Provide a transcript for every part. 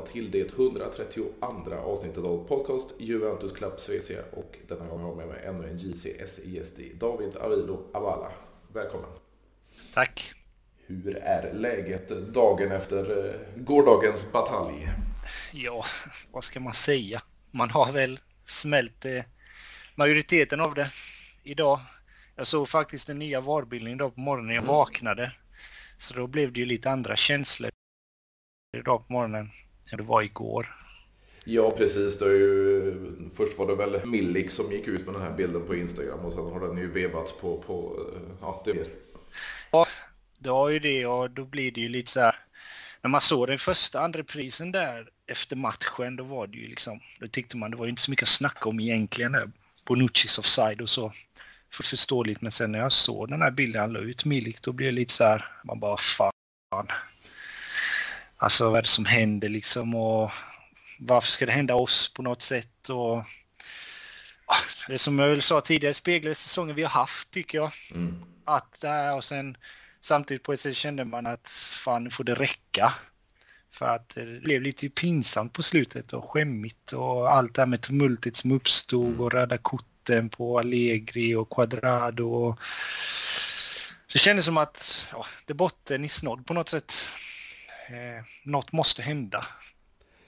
välkomna till det 132 avsnittet av podcast Juventus Club CC och denna gång har jag med mig ännu en JCS-gäst i David Avilo Avala. Välkommen! Tack! Hur är läget dagen efter eh, gårdagens batalj? Ja, vad ska man säga? Man har väl smält eh, majoriteten av det idag. Jag såg faktiskt den nya varbilden idag på morgonen när jag mm. vaknade. Så då blev det ju lite andra känslor idag på morgonen än det var igår. Ja, precis. Det är ju, först var det väl Millik som gick ut med den här bilden på Instagram och sen har den ju vevats på, på ja, det Ja, det har ju det och då blir det ju lite så här. När man såg den första andra prisen där efter matchen, då var det ju liksom, då tyckte man det var ju inte så mycket att snacka om egentligen. Bonuccis offside och så. För förståeligt, men sen när jag såg den här bilden han la ut Milik, då blev det lite så här, man bara fan. Alltså vad är det som händer liksom och varför ska det hända oss på något sätt och ah, det som jag väl sa tidigare speglar säsongen vi har haft tycker jag. Mm. Att där och sen samtidigt på ett sätt kände man att fan nu får det räcka. För att det blev lite pinsamt på slutet och skämmigt och allt det här med tumultet som uppstod och röda korten på Allegri och Quadrado. Och... Det kändes som att ja, det botten i snodd på något sätt eh, något måste hända.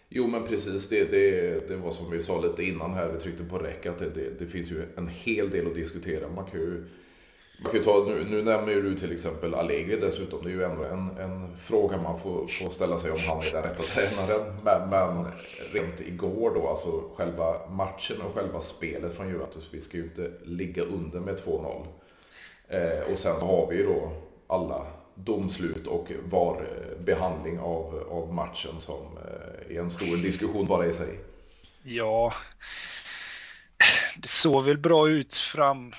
Jo men precis, det, det, det var som vi sa lite innan här, vi tryckte på räck, att det, det, det, finns ju en hel del att diskutera. Man kan ju, man kan ju ta, nu, nu nämner ju du till exempel Allegri dessutom, det är ju ändå en, en fråga man får, får ställa sig om han är den rätta tränaren. Men, men rent igår då, alltså själva matchen och själva spelet från Juventus, vi ska ju inte ligga under med 2-0. Eh, och sen så har vi ju då alla domslut och var behandling av, av matchen som eh, är en stor diskussion bara i sig. Ja, det såg väl bra ut fram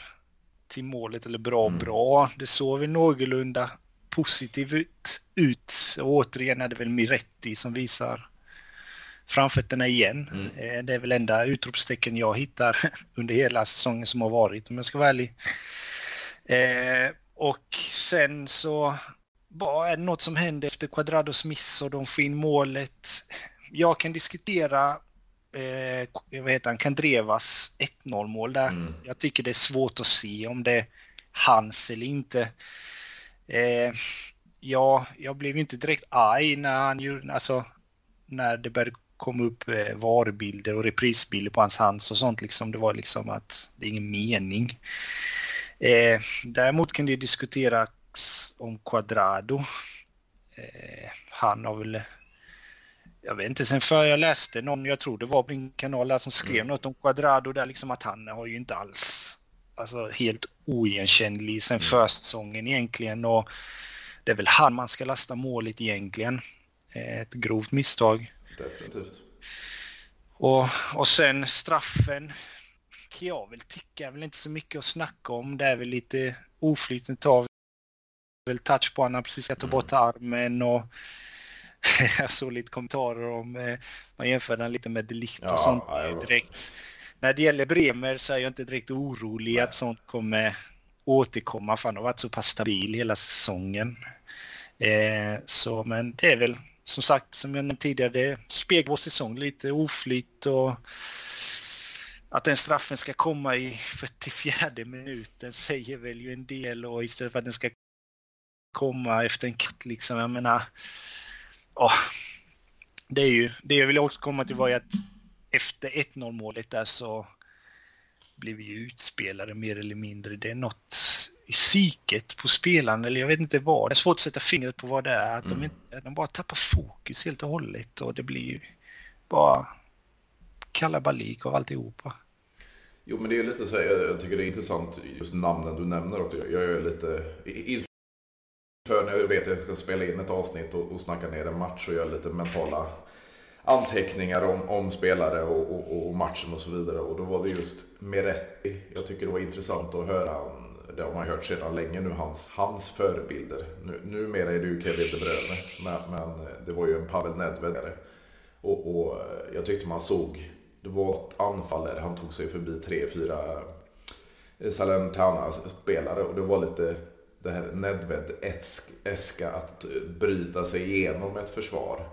till målet, eller bra mm. bra. Det såg väl någorlunda positivt ut. Och återigen är det väl Miretti som visar framfötterna igen. Mm. Eh, det är väl enda utropstecken jag hittar under hela säsongen som har varit om jag ska vara ärlig. Eh, och sen så vad är det något som händer efter Quadrados miss och de får in målet. Jag kan diskutera eh, vad heter han, Kandrevas 1-0 mål där. Mm. Jag tycker det är svårt att se om det är hans eller inte. Eh, ja, jag blev inte direkt arg när han gjorde, alltså när det började komma upp eh, varubilder och reprisbilder på hans hands och sånt liksom. Det var liksom att det är ingen mening. Eh, däremot kan det diskutera om Quadrado. Eh, han har väl... Jag vet inte, sen för jag läste någon, jag tror det var på min kanal där som skrev mm. något om Quadrado där liksom att han har ju inte alls, alltså helt oigenkännlig sen mm. försäsongen egentligen och det är väl han man ska lasta målet egentligen. Eh, ett grovt misstag. Definitivt. Och, och sen straffen kan jag väl tycka är väl inte så mycket att snacka om. Det är väl lite oflytande av väl touch på honom, precis ska ta bort armen och jag såg lite kommentarer om, eh, man jämför den lite med Delict och ja, sånt ja, direkt. När det gäller Bremer så är jag inte direkt orolig Nej. att sånt kommer återkomma för han har varit så pass stabil hela säsongen. Eh, så men det är väl som sagt som jag nämnde tidigare, det speglar vår säsong lite oflyt och att den straffen ska komma i 44 minuten säger väl ju en del och istället för att den ska komma efter en katt liksom. Jag menar, åh, det är ju, det jag vill också komma till var ju att efter 1-0 målet där så blev vi utspelade mer eller mindre. Det är något i psyket på spelarna, eller jag vet inte vad. Det är svårt att sätta fingret på vad det är. Att mm. de, inte, de bara tappar fokus helt och hållet och det blir ju bara kalabalik av alltihopa. Jo men det är lite så här, jag tycker det är intressant just namnen du nämner också. Jag är lite för när jag vet att jag ska spela in ett avsnitt och, och snacka ner en match och göra lite mentala anteckningar om, om spelare och, och, och, matchen och så vidare. Och då var det just Meretti. Jag tycker det var intressant att höra, det har man hört sedan länge nu, hans, hans förebilder. Nu, numera är det ju Kevin De Bruyne, men, men det var ju en Pavel Nedved. Och, och jag tyckte man såg, det var ett anfall där han tog sig förbi tre, fyra eh, Salernitana-spelare och det var lite det här Nedved-eska att eh, bryta sig igenom ett försvar.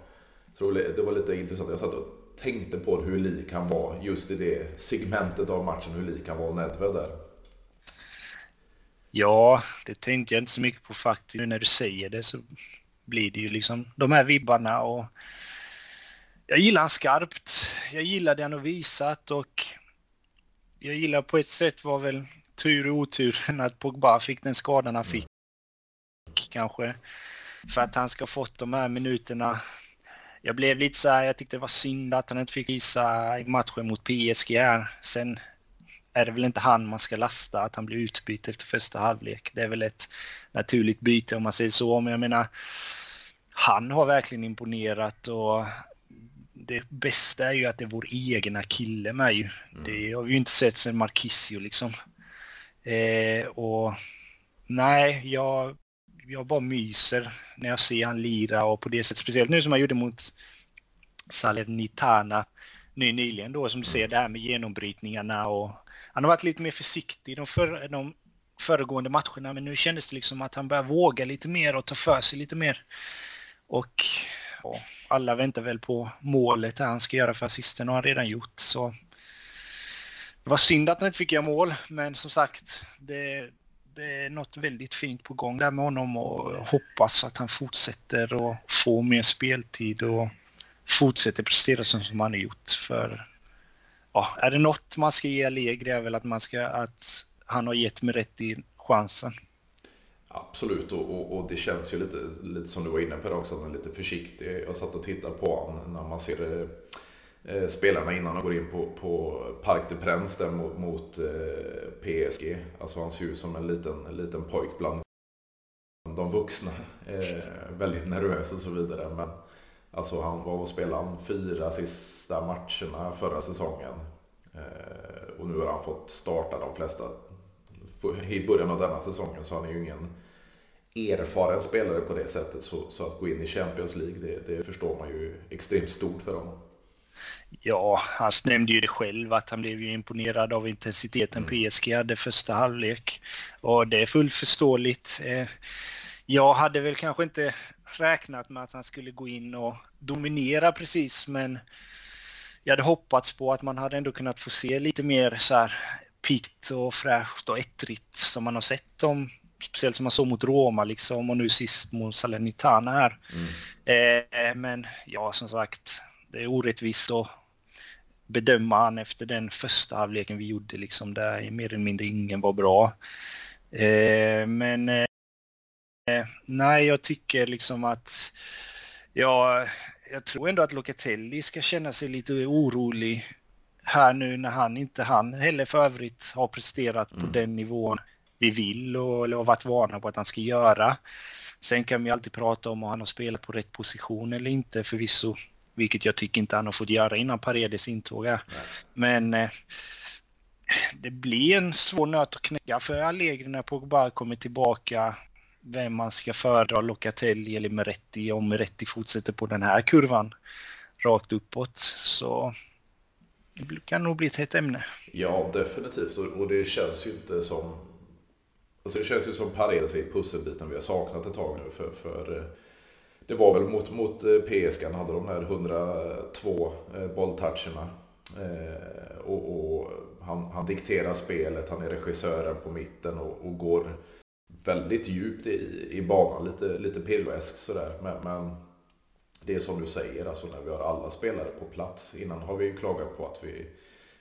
Så det var lite intressant. Jag satt och tänkte på hur lik han var just i det segmentet av matchen, hur lik han var Nedved där. Ja, det tänkte jag inte så mycket på faktiskt. Nu när du säger det så blir det ju liksom de här vibbarna och jag gillar han skarpt. Jag gillar det han har visat och jag gillar på ett sätt var väl tur och oturen att Pogba fick den skadan han fick. Kanske. För att han ska ha fått de här minuterna. Jag blev lite så här, jag tyckte det var synd att han inte fick visa i matchen mot PSG här. Sen är det väl inte han man ska lasta att han blir utbytt efter första halvlek. Det är väl ett naturligt byte om man säger så. Men jag menar, han har verkligen imponerat och det bästa är ju att det är vår egna kille med ju. Mm. Det har vi ju inte sett sen Marquisio liksom. Eh, och nej, jag, jag bara myser när jag ser han lira och på det sättet. Speciellt nu som han gjorde mot Salernitana ny, nyligen då som du ser det här med genombrytningarna och han har varit lite mer försiktig de, för, de föregående matcherna men nu kändes det liksom att han börjar våga lite mer och ta för sig lite mer. Och ja, alla väntar väl på målet där han ska göra för assisten och har redan gjort så det var synd att han inte fick göra mål, men som sagt, det, det är något väldigt fint på gång där med honom och hoppas att han fortsätter och får mer speltid och fortsätter prestera som, som han har gjort. För ja, är det något man ska ge Allegri är väl att, man ska, att han har gett mig rätt i chansen. Absolut, och, och, och, det känns ju lite, lite som du var inne på det också, att han är lite försiktig. Jag satt och tittade på honom när man ser eh, spelarna innan han går in på, på Parc de Prince där mot, mot eh, PSG. Alltså han ser ut som en liten, en liten pojk bland de vuxna. Eh, väldigt nervös och så vidare. Men alltså han var och spelade fyra sista matcherna förra säsongen. Eh, och nu har han fått starta de flesta i början av denna säsongen. Så han är ju ingen erfaren spelare på det sättet. Så, så att gå in i Champions League, det, det förstår man ju extremt stort för honom. Ja, han nämnde ju det själv att han blev ju imponerad av intensiteten mm. PSG hade första halvlek. Och det är fullt förståeligt. Eh, jag hade väl kanske inte räknat med att han skulle gå in och dominera precis, men jag hade hoppats på att man hade ändå kunnat få se lite mer så här piggt och fräscht och ettrigt som man har sett dem, speciellt som man såg mot Roma liksom och nu sist mot Salernitana här. Mm. Eh, men ja, som sagt, det är orättvist att bedöma han efter den första halvleken vi gjorde liksom där mer eller mindre ingen var bra. Eh, men eh, nej, jag tycker liksom att ja, jag tror ändå att Locatelli ska känna sig lite orolig här nu när han inte han heller för övrigt har presterat mm. på den nivån vi vill och eller har varit vana på att han ska göra. Sen kan vi alltid prata om om han har spelat på rätt position eller inte förvisso. Vilket jag tycker inte han har fått göra innan Paredes intåg här. Men eh, det blir en svår nöt att knäcka för Allegri när Pogba kommer tillbaka. Vem man ska föredra, Locatelli eller Meretti, om Meretti fortsätter på den här kurvan rakt uppåt. Så det kan nog bli ett hett ämne. Ja, definitivt. Och det känns ju inte som... Alltså det känns ju som Paredes är pusselbiten vi har saknat ett tag nu. För, för eh, det var väl mot, mot eh, PSG han hade de här 102 eh, bolltoucherna. Eh, och, och han, han, dikterar spelet, han är regissören på mitten och, och går väldigt djupt i, i banan. Lite, lite pirroesk sådär. Men, men, det är som du säger, alltså när vi har alla spelare på plats. Innan har vi ju klagat på att vi,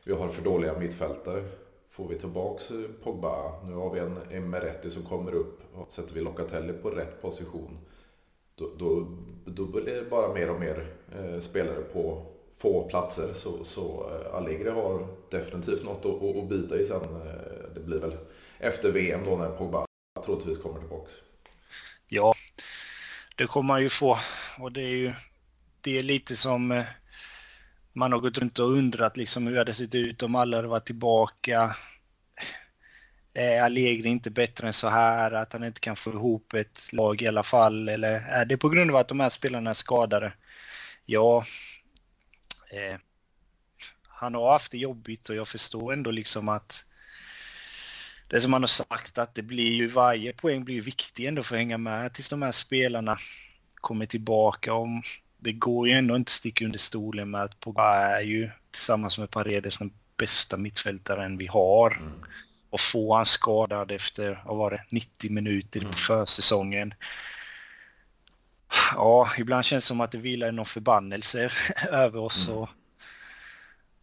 vi har för dåliga mittfältare. Får vi tillbaks eh, Pogba, nu har vi en Emeretti som kommer upp. och Sätter vi Locatelli på rätt position då, då, då blir det bara mer och mer eh, spelare på få platser. Så, så eh, Allegri har definitivt något att, att bita i sen. Eh, det blir väl efter VM då när Pogba troligtvis kommer tillbaks. Ja, det kommer man ju få. Och det är ju det är lite som eh, man har gått runt och undrat liksom hur det hade sett ut om alla hade varit tillbaka eh, är Allegri inte bättre än så här, att han inte kan få ihop ett lag i alla fall? Eller är det på grund av att de här spelarna är skadade? Ja, eh, han har haft det jobbigt och jag förstår ändå liksom att det som han har sagt att det blir ju varje poäng blir viktig ändå för att hänga med tills de här spelarna kommer tillbaka. Om, det går ju ändå inte att sticka under stolen med att Pogba är ju tillsammans med Paredes den bästa mittfältaren vi har. Mm. Och få han skadad efter, vad var det, 90 minuter mm. på försäsongen. Ja, ibland känns det som att det vilar någon förbannelse över oss. Mm. Och,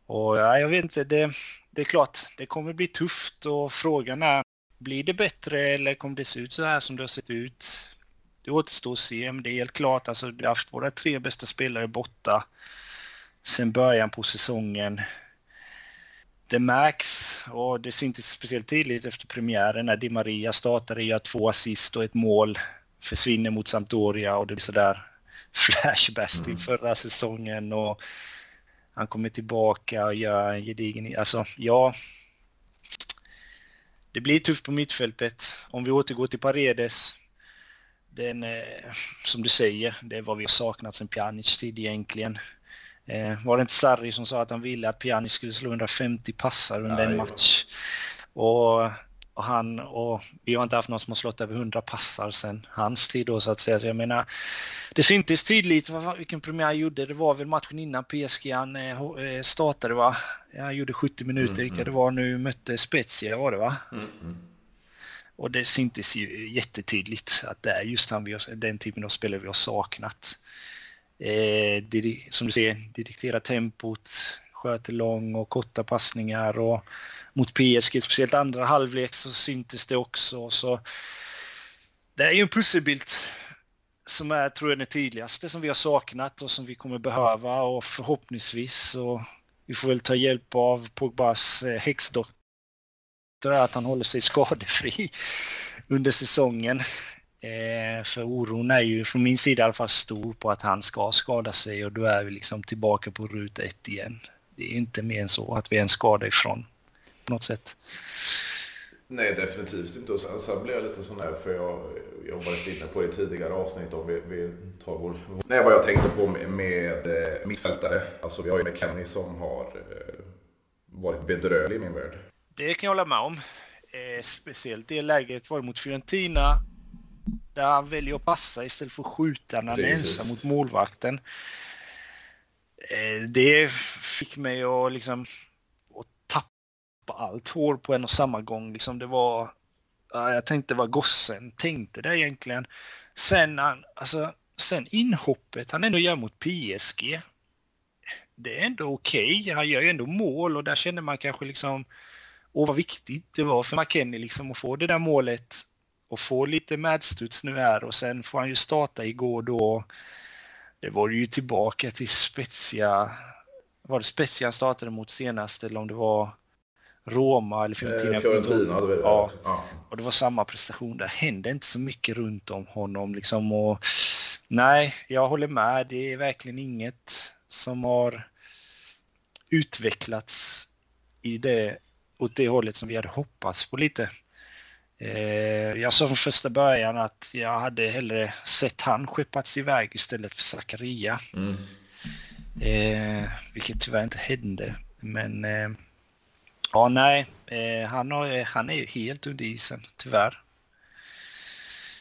och ja, jag vet inte, det, det är klart, det kommer bli tufft och frågan är, blir det bättre eller kommer det se ut så här som det har sett ut? Det återstår att se, men det är helt klart, alltså vi har haft våra tre bästa spelare borta sen början på säsongen. Det märks och det syntes speciellt tydligt efter premiären när Di Maria startade, gör två assist och ett mål, försvinner mot Sampdoria och det blir sådär flashbacks till mm. förra säsongen och han kommer tillbaka och gör en gedigen... Alltså, ja. Det blir tufft på mittfältet. Om vi återgår till Paredes. Den, eh, som du säger, det är vad vi har saknat sen Pjanic tid egentligen. Eh, var det inte Sarri som sa att han ville att Pjanic skulle slå 150 passar under ja, en match? Och och han och vi har inte haft någon som har slått över 100 passar sen hans tid då så att säga. Så jag menar, det syntes tydligt vilken premiär han gjorde. Det var väl matchen innan PSG han eh, eh, startade va? Han gjorde 70 minuter, mm, vilka mm. det var nu, mötte Spezia var det va? Mm, mm. Och det syntes ju jättetydligt att det är just han vi har, den typen av spelare vi har saknat. Eh, som du ser, diriktera tempot, sköter lång och korta passningar och mot PSG, speciellt andra halvlek så syntes det också. Så det är ju en pusselbild som är, tror jag, den tydligaste som vi har saknat och som vi kommer behöva och förhoppningsvis så vi får väl ta hjälp av Pogbas eh, häxdoktor att han håller sig skadefri under säsongen. Eh, för oron är ju från min sida i alla fall stor på att han ska skada sig och då är vi liksom tillbaka på ruta ett igen. Det är inte mer än så att vi är en skada ifrån på något sätt. Nej, definitivt inte. Och sen, sen blir jag lite sån här, för jag, jag har varit inne på det i tidigare avsnitt om vi, vi tar vår... Nej, vad jag tänkte på med, med eh, mittfältare. Alltså vi har ju McKennie som har eh, varit bedrövlig i min värld. Det kan jag hålla med om. Eh, speciellt det läget var mot Fiorentina där han väljer att passa istället för att skjuta när han är ensam mot målvakten. Eh, det fick mig att liksom på allt hår på en och samma gång. Liksom det var, jag tänkte vad gossen tänkte det egentligen. Sen, alltså, sen inhoppet han ändå gör mot PSG. Det är ändå okej. Okay. Han gör ju ändå mål och där känner man kanske liksom, åh vad viktigt det var för McKennie liksom att få det där målet och få lite medstuds nu här och sen får han ju starta igår då. Det var ju tillbaka till Spezia. Var det Spezia han startade mot senast eller om det var Roma eller Fiorentina. Eh, Fiorentina det ja. ja. Och det var samma prestation. Det hände inte så mycket runt om honom liksom. Och, nej, jag håller med. Det är verkligen inget som har utvecklats i det, åt det hållet som vi hade hoppats på lite. Eh, jag sa från första början att jag hade hellre sett han skeppats iväg istället för Zakaria. Mm. Eh, vilket tyvärr inte hände. Men eh, Ja, nej. Eh, han, har, han är ju helt under isen, tyvärr.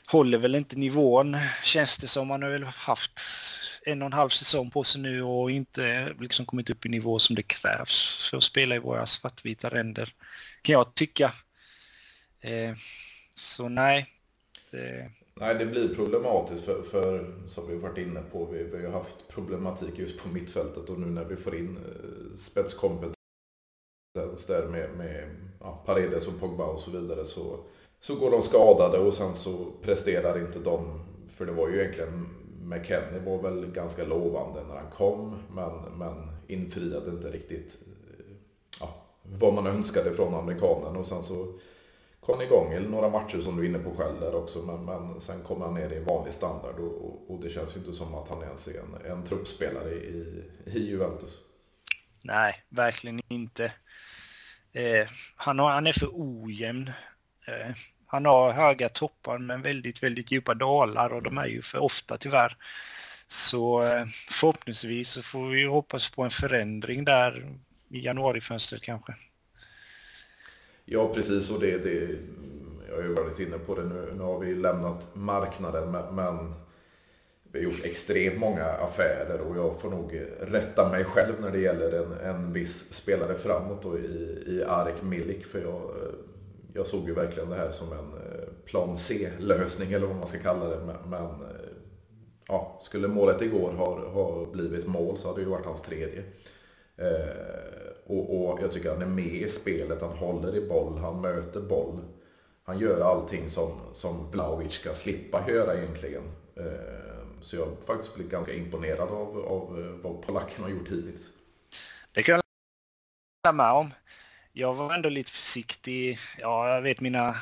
Håller väl inte nivån, känns det som. Han har väl haft en och en halv säsong på sig nu och inte liksom kommit upp i nivå som det krävs för att spela i våra svartvita ränder. Kan jag tycka. Eh, så nej. Det... Nej, det blir problematiskt för, för som vi varit inne på, vi, vi har haft problematik just på mittfältet och nu när vi får in eh, spetskompetens där med, med ja, Paredes och Pogba och så vidare så, så går de skadade och sen så presterar inte de, för det var ju egentligen McKennie var väl ganska lovande när han kom men, men infriade inte riktigt eh, ja, vad man önskade från amerikanen och sen så kom igång i några matcher som du är inne på själv där också men, men sen kom han ner i vanlig standard och, och, och, det känns ju inte som att han ens är en, en truppspelare i, i Juventus. Nej, verkligen inte. Eh, han, har, han är för ojämn. Eh, han har höga toppar men väldigt, väldigt djupa dalar och de är ju för ofta tyvärr. Så eh, förhoppningsvis så får vi hoppas på en förändring där i januarifönstret kanske. Ja, precis. Och det, det, jag har ju varit inne på det nu. Nu har vi lämnat marknaden, men vi har gjort extremt många affärer och jag får nog rätta mig själv när det gäller en, en viss spelare framåt då i, i Arek Milik. För jag, eh, jag såg ju verkligen det här som en eh, plan C-lösning eller vad man ska kalla det. Men eh, ja, skulle målet igår ha, ha blivit mål så hade det ju varit hans tredje. Eh, och, och, jag tycker han är med i spelet, han håller i boll, han möter boll. Han gör allting som, som Vlahovic ska slippa göra egentligen. Eh, så jag har faktiskt blivit ganska imponerad av, av eh, vad polacken har gjort hittills. Det kan jag hålla med om. Jag var ändå lite försiktig. Ja, jag vet mina,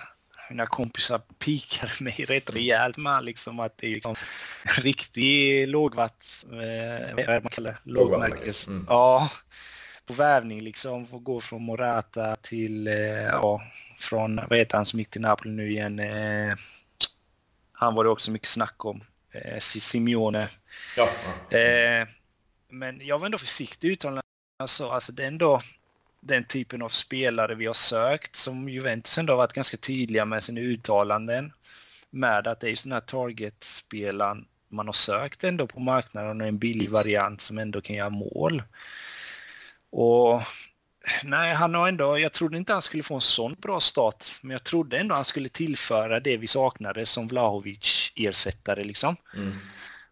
mina kompisar pikade mig rätt rejält med liksom att det är liksom riktig lågvatt... Eh, vad är det man kallar? Lågmärkes. Mm. Ja, på värvning liksom. Få gå från Morata till, eh, ja, från, vad heter han som gick till Napoli nu igen? Eh, han var det också mycket snack om eh, Simeone. Ja. Eh, men jag var ändå försiktig uttalande. Alltså, alltså det är ändå den typen av spelare vi har sökt som Juventus ändå har varit ganska tydliga med sina uttalanden. Med att det är sådana här target-spelaren man har sökt ändå på marknaden och en billig variant som ändå kan göra mål. Och nej, han har ändå, jag trodde inte han skulle få en sån bra start, men jag trodde ändå han skulle tillföra det vi saknade som Vlahovic ersättare liksom. Mm.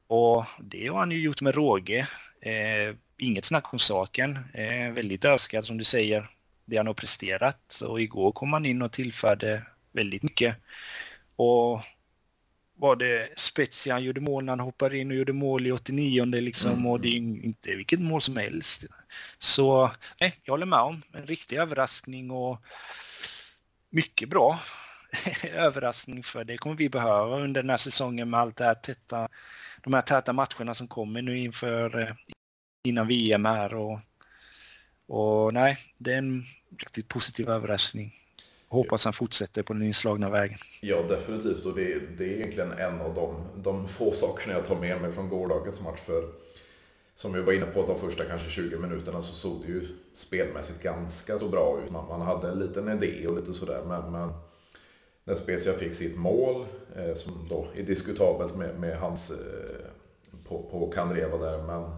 Och det har han ju gjort med råge. Eh, inget snack om saken. Eh, väldigt överskattad som du säger, det han har presterat. Och igår kom han in och tillförde väldigt mycket. Och var det Spezia han gjorde mål när han hoppade in och gjorde mål i 89 liksom mm. och det är inte vilket mål som helst. Så nej, jag håller med om en riktig överraskning och mycket bra överraskning för det kommer vi behöva under den här säsongen med allt det här tätta, de här täta matcherna som kommer nu inför eh, innan VM här och, och nej, det är en riktigt positiv överraskning hoppas han fortsätter på den inslagna vägen. Ja, definitivt. Och det, det är egentligen en av de, de få sakerna jag tar med mig från gårdagens match. För som vi var inne på, de första kanske 20 minuterna så såg det ju spelmässigt ganska så bra ut. Man, man hade en liten idé och lite sådär. Men, men när Spezia fick sitt mål, eh, som då är diskutabelt med, med hans eh, på, på Kandreva där. Men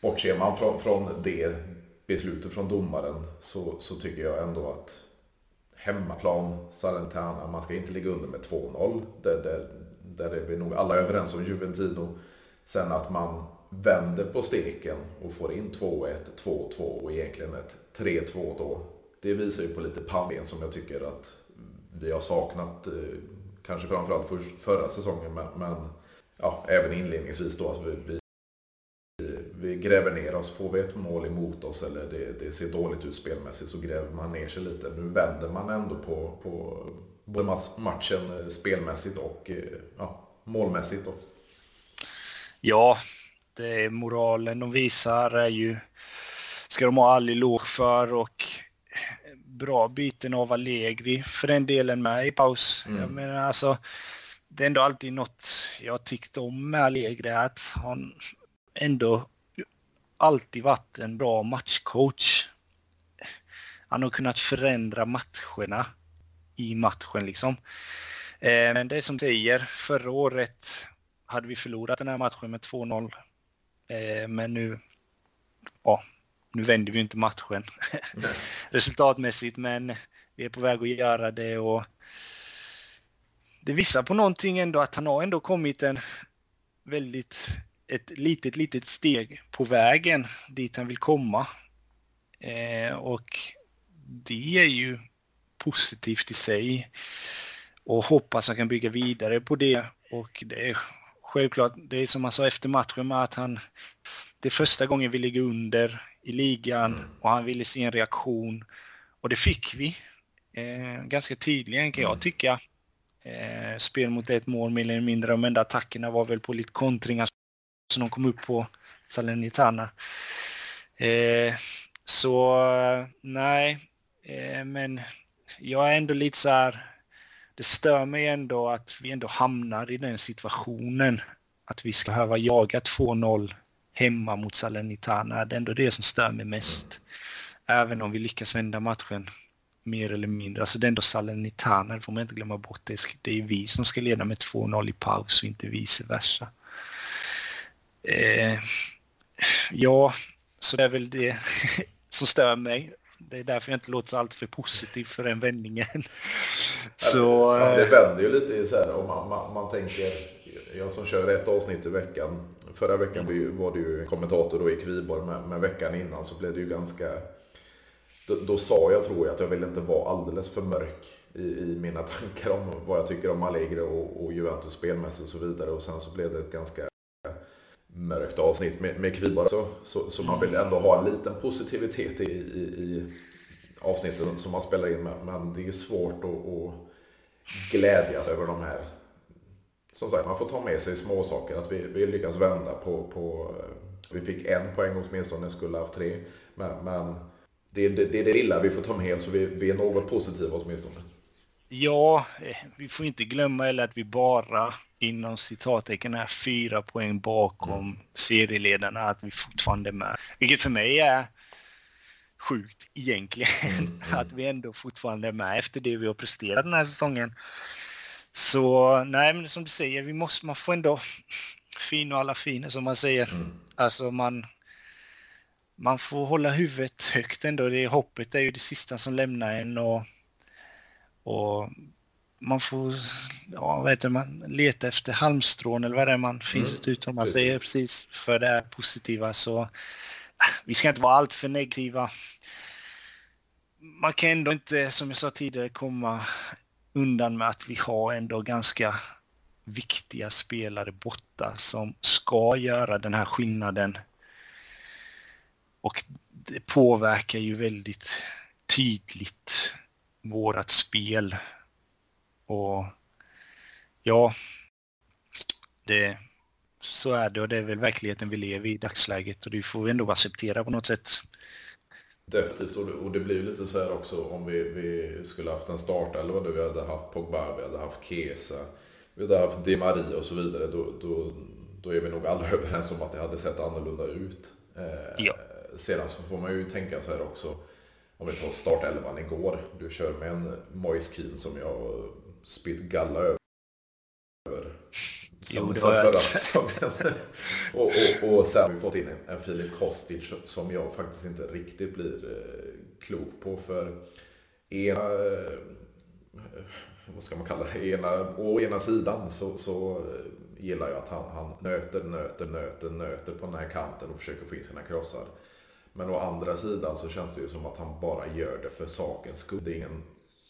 bortser man från, från det beslutet från domaren så, så tycker jag ändå att hemmaplan, Salentana, man ska inte ligga under med 2-0. Där, där, där är vi nog alla överens om Juventino. Sen att man vänder på steken och får in 2-1, 2-2 och egentligen ett 3-2 då. Det visar ju på lite pannben som jag tycker att vi har saknat, eh, kanske framförallt för, förra säsongen, men, men ja, även inledningsvis då. Att vi, vi vi gräver ner oss. Får vi ett mål emot oss eller det, det, ser dåligt ut spelmässigt så gräver man ner sig lite. Nu vänder man ändå på, på både matchen eh, spelmässigt och eh, ja, målmässigt. Då. Ja, det är moralen de visar är ju, ska de ha all eloge för och bra byten av Allegri för den delen med i paus. Mm. Jag menar alltså, det är ändå alltid något jag tyckt om med Allegri att han ändå alltid varit en bra matchcoach. Han har kunnat förändra matcherna i matchen liksom. Eh, men det som säger, förra året hade vi förlorat den här matchen med 2-0. Eh, men nu, ja, nu vänder vi inte matchen resultatmässigt, men vi är på väg att göra det och det visar på någonting ändå att han har ändå kommit en väldigt ett litet, litet steg på vägen dit han vill komma. Eh, och det är ju positivt i sig. Och hoppas han kan bygga vidare på det. Och det är självklart, det är som han sa efter matchen med att han, det är första gången vi ligger under i ligan och han ville se en reaktion. Och det fick vi. Eh, ganska tydligen kan jag mm. tycka. Eh, spel mot ett mål mer eller mindre. De enda attackerna var väl på lite kontringar som de kom upp på Salernitana. Eh, så nej, eh, men jag är ändå lite så här, det stör mig ändå att vi ändå hamnar i den situationen att vi ska behöva jaga 2-0 hemma mot Salernitana. Det är ändå det som stör mig mest. Även om vi lyckas vända matchen mer eller mindre. Alltså det är ändå Salernitana, det får man inte glömma bort. Det är, vi som ska leda med 2-0 i paus och inte vice versa. Eh, ja, så det är väl det som stör mig. Det är därför jag inte låter allt för positiv för den vändningen. så, ja, det vänder ju lite så här om man, man, man tänker, jag som kör ett avsnitt i veckan. Förra veckan var det ju kommentator då i Kviborg, men, men veckan innan så blev det ju ganska då, då, sa jag tror jag att jag vill inte vara alldeles för mörk i, i mina tankar om vad jag tycker om Allegri och, och Juventus spelmässigt och så vidare. Och sen så blev det ett ganska mörkt avsnitt med, med Kviborg. Så, så, så, man vill ändå ha en liten positivitet i, i, i avsnitten som man spelar in med. Men det är svårt att, att glädjas över de här. Som sagt, man får ta med sig små saker Att vi, vi lyckas vända på, på... Eh, vi fick en poäng åtminstone, skulle haft tre. Men, men det, är det, det, är det lilla vi får ta med oss. Vi, vi är något positiva åtminstone. Ja, eh, vi får inte glömma heller att vi bara inom citattecken är fyra poäng bakom mm. serieledarna, att vi fortfarande är med. Vilket för mig är sjukt egentligen, mm, mm. att vi ändå fortfarande är med efter det vi har presterat den här säsongen. Så nej, men som du säger, vi måste, man får ändå fin och alla fina som man säger. Mm. Alltså man, man får hålla huvudet högt ändå. Det, hoppet är ju det sista som lämnar en och, och man får ja, vad heter man, leta efter halmstrån eller vad det är man finns mm. ut om man precis. säger precis för det positiva så äh, vi ska inte vara allt för negativa. Man kan ändå inte, som jag sa tidigare, komma undan med att vi har ändå ganska viktiga spelare borta som ska göra den här skillnaden och det påverkar ju väldigt tydligt vårat spel. Och ja, det, så är det och det är väl verkligheten vi lever i i dagsläget och det får vi ändå acceptera på något sätt. Definitivt och det, och det blir ju lite så här också om vi, vi skulle haft en startelva där vi hade haft Pogba, vi hade haft Kesa, vi hade haft Di Maria och så vidare. Då, då, då är vi nog alla överens om att det hade sett annorlunda ut. Eh, ja sedan så får man ju tänka så här också. Om vi tar startelvan igår. Du kör med en Moise Keane som jag spytt galla över. Som, jo, som förra säsongen. och, och, och sen har vi fått in en, en Filip Kostic som jag faktiskt inte riktigt blir eh, klok på. För ena, eh, vad ska man kalla det, ena, å ena sidan så, så eh, gillar jag att han, han nöter, nöter, nöter, nöter på den här kanten och försöker få in sina krossar. Men å andra sidan så känns det ju som att han bara gör det för sakens skull. Det är, ingen,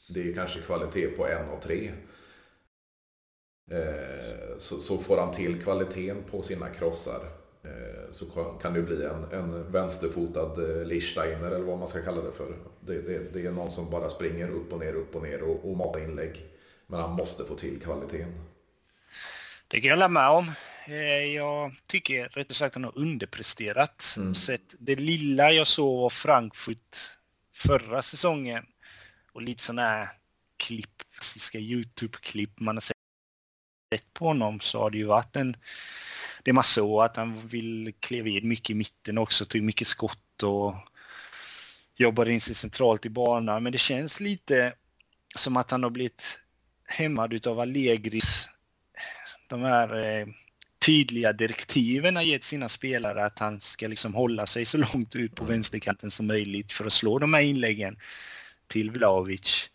det är kanske kvalitet på en av tre. Eh, så, så, får han till kvaliteten på sina krossar eh, så kan det bli en, en vänsterfotad eh, Lichsteiner eller vad man ska kalla det för. Det, det, det, är någon som bara springer upp och ner, upp och ner och, och matar inlägg. Men han måste få till kvaliteten. Det kan jag hålla med om. Eh, jag tycker rättare sagt att han har underpresterat. Mm. Sett det lilla jag såg av Frankfurt förra säsongen och lite sådana här klipp, klassiska YouTube-klipp man har sett på honom så har det ju varit en... Det man såg att han vill kliva in mycket i mitten också, tog mycket skott och jobbade in sig centralt i banan. Men det känns lite som att han har blivit hämmad utav Allegris de här eh, tydliga direktiven har gett sina spelare att han ska liksom hålla sig så långt ut på vänsterkanten som möjligt för att slå de här inläggen till Vlahovic.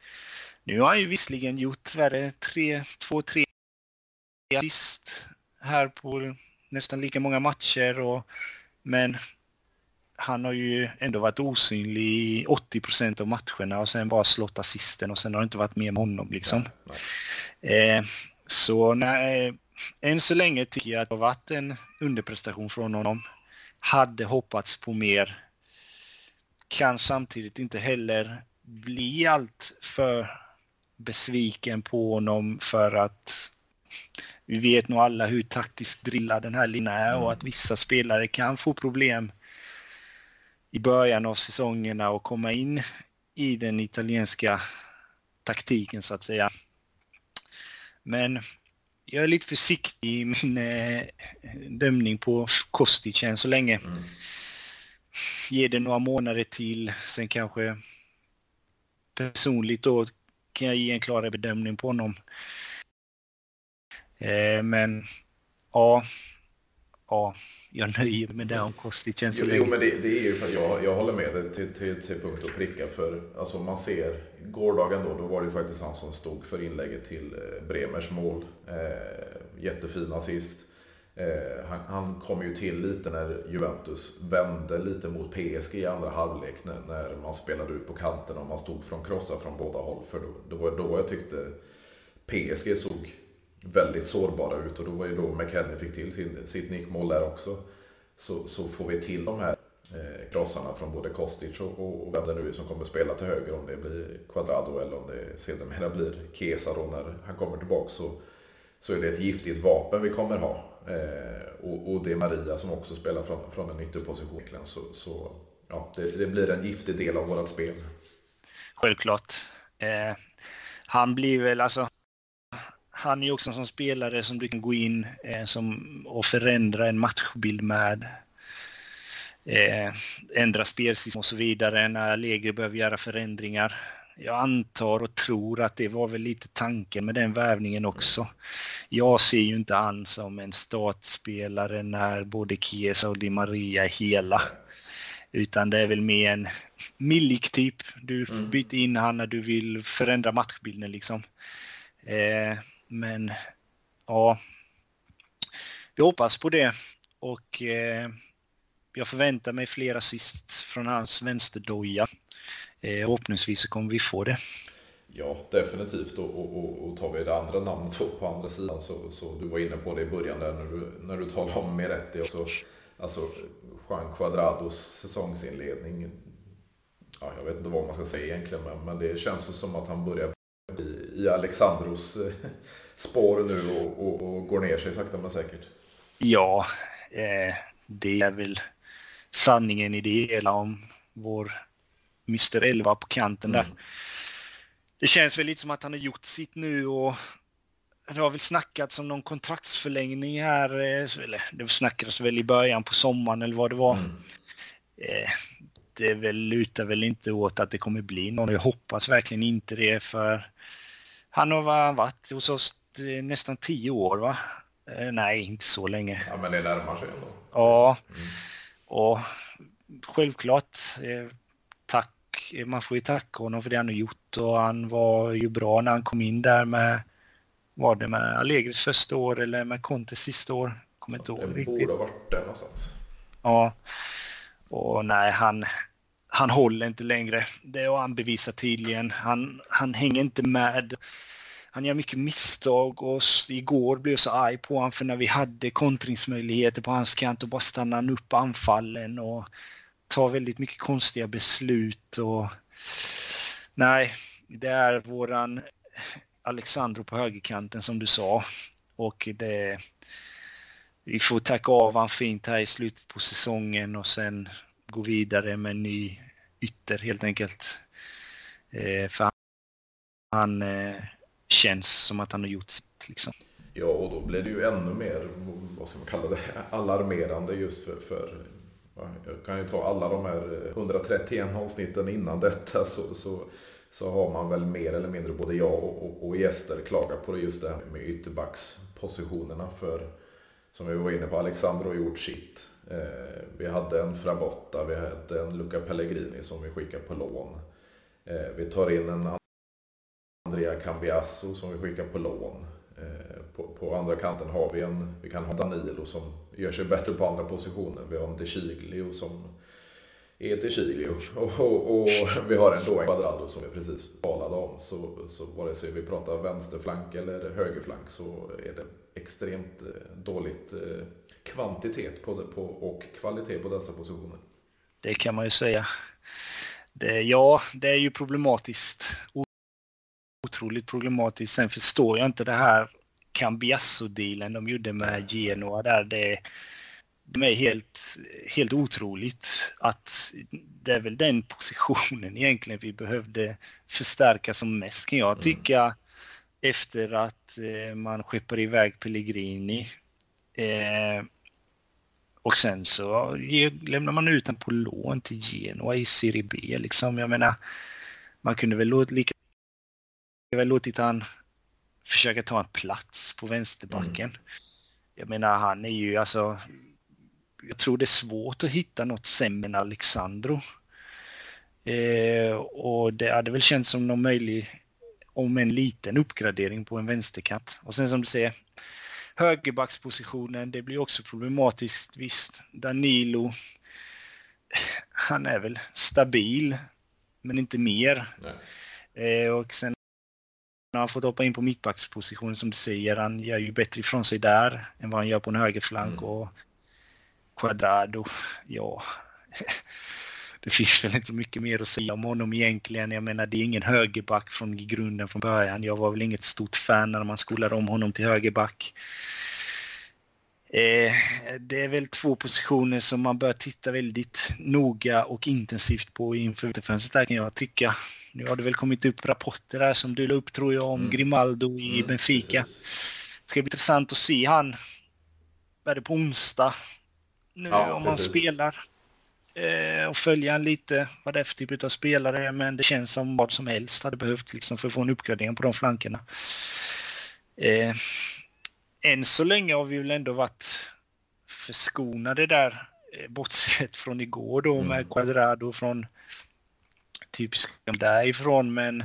Nu har han ju visserligen gjort värre, tre, två, tre assist här på nästan lika många matcher och men han har ju ändå varit osynlig i 80 procent av matcherna och sen bara slått assisten och sen har det inte varit mer med honom liksom. Nej, nej. Eh, så nej, än så länge tycker jag att det har varit en underprestation från honom. Hade hoppats på mer. Kan samtidigt inte heller bli allt för besviken på honom för att vi vet nog alla hur taktiskt drillad den här linjen är och att vissa spelare kan få problem i början av säsongerna och komma in i den italienska taktiken så att säga. Men jag är lite försiktig i min eh, dömning på Kostic än så länge. Mm. Ge det några månader till, sen kanske personligt då kan jag ge en klarare bedömning på honom. Eh, men ja, ja, jag nöjer mig med det om Kostic än så länge. Jo, men det, det, är ju för att jag, jag håller med dig till, till, till punkt och pricka. För alltså man ser, gårdagen då, då var det faktiskt han som stod för inlägget till eh, Bremers mål. Eh, jättefin assist. Eh, han, han, kom ju till lite när Juventus vände lite mot PSG i andra halvlek när, när man spelade ut på kanten och man stod från krossar från båda håll. För då, då då jag tyckte PSG såg väldigt sårbara ut och då var ju då McKennie fick till sin, sitt nickmål där också. Så, så får vi till de här eh, krossarna från både Kostic och, och, och vem det nu är som kommer spela till höger. Om det blir Quadrado eller om det sedermera blir Kesa då när han kommer tillbaka. Så, så är det ett giftigt vapen vi kommer ha. Eh, och, och det är Maria som också spelar från, från en ytterposition. Så, så ja, det, det, blir en giftig del av vårt spel. Självklart. Eh, han blir väl alltså han är också en sån spelare som du kan gå in eh, som, och förändra en matchbild med. Eh, ändra spelsystem och så vidare när Allegri behöver göra förändringar. Jag antar och tror att det var väl lite tanken med den värvningen också. Jag ser ju inte han som en startspelare när både Chiesa och Di Maria är hela. Utan det är väl mer en Milik typ. Du mm. byter in han när du vill förändra matchbilden liksom. Eh, men ja, vi hoppas på det och eh, jag förväntar mig fler assist från hans vänsterdoja. Eh, förhoppningsvis så kommer vi få det. Ja, definitivt. Och, och, och, och tar vi det andra namnet på andra sidan så, så du var inne på det i början där när du, när du talade om Meretti också. Alltså Juan Cuadrados säsongsinledning. Ja, jag vet inte vad man ska säga egentligen, men, men det känns som att han börjar i, i Alexandros eh, spår nu och, och, och, går ner sig sakta men säkert. Ja, eh, det är väl sanningen i det hela om vår Mr 11 på kanten där. Mm. Det känns väl lite som att han har gjort sitt nu och det har väl snackats om någon kontraktsförlängning här, eh, eller det snackades väl i början på sommaren eller vad det var. Mm. Eh, det väl, lutar väl inte åt att det kommer bli någon. Jag hoppas verkligen inte det för han har varit hos oss nästan tio år va? Eh, nej, inte så länge. Ja, men det närmar sig ändå. Ja, mm. och självklart eh, tack. Man får ju tacka honom för det han har gjort och han var ju bra när han kom in där med var det med Allegris första år eller med Contes sista år? Kommer inte ihåg riktigt. Det borde ha varit där någonstans. Ja, och nej, han, han håller inte längre. Det har han bevisat tydligen. Han, han hänger inte med. Han gör mycket misstag och igår blev jag så arg på honom för när vi hade kontringsmöjligheter på hans kant och bara stannade han upp anfallen och tar väldigt mycket konstiga beslut och nej, det är våran Alexandro på högerkanten som du sa och det vi får tacka av han fint här i slutet på säsongen och sen gå vidare med en ny ytter helt enkelt. Eh, för han eh, känns som att han har gjort sitt liksom. Ja, och då blir det ju ännu mer, vad ska man kalla det, alarmerande just för, för jag kan ju ta alla de här eh, 131 avsnitten innan detta så, så, så har man väl mer eller mindre både jag och, och, och gäster klagat på det just det här med ytterbackspositionerna. För som vi var inne på, Alexandro har gjort sitt. Eh, vi hade en Frabotta, vi hade en Luca Pellegrini som vi skickar på lån. Eh, vi tar in en Andrea Cambiasso som vi skickar på lån. Eh, på, på, andra kanten har vi en, vi kan ha Danilo som gör sig bättre på andra positioner. Vi har en De Chiglio som är De Chiglio. Och, och, och, vi har en då en Quadrado som vi precis talade om. Så, så vare sig vi pratar vänsterflank eller högerflank så är det extremt eh, dåligt eh, kvantitet på, på, och kvalitet på dessa positioner. Det kan man ju säga. Det, ja, det är ju problematiskt. Otroligt problematiskt. Sen förstår jag inte det här Cambiasso-dealen de gjorde med Genoa där. Det, det är helt, helt otroligt att det är väl den positionen egentligen vi behövde förstärka som mest kan jag mm. tycka. Mm. Efter att eh, man skeppar iväg Pellegrini. Eh, och sen så lämnar man ut den på lån till Genoa i Serie B liksom. Jag menar, man kunde väl lika väl låtit han försöka ta en plats på vänsterbacken. Mm. Jag menar han är ju alltså jag tror det är svårt att hitta något sämre än Alexandro. Eh, och det hade väl känts som någon möjlig, om en liten uppgradering på en vänsterkant. Och sen som du säger, högerbackspositionen, det blir också problematiskt. Visst, Danilo, han är väl stabil, men inte mer. Eh, och sen har han fått hoppa in på mittbackspositionen som du säger. Han gör ju bättre ifrån sig där än vad han gör på en högerflank. Mm. Och Quadrado, ja. Det finns väl inte mycket mer att säga om honom egentligen. Jag menar, det är ingen högerback från grunden från början. Jag var väl inget stort fan när man skolade om honom till högerback. Eh, det är väl två positioner som man bör titta väldigt noga och intensivt på inför vinterfönstret där kan jag tycka. Nu har det väl kommit upp rapporter där som du la upp tror jag om mm. Grimaldo i mm, Benfica. Det ska bli intressant att se han. Är det på onsdag? Nu ja, om man spelar. Eh, och följa en lite vad det är för typ av spelare men det känns som vad som helst hade behövt liksom för att få en uppgradering på de flankerna. Eh, än så länge har vi väl ändå varit förskonade där, eh, bortsett från igår då med mm. Quadrado från typiska därifrån, men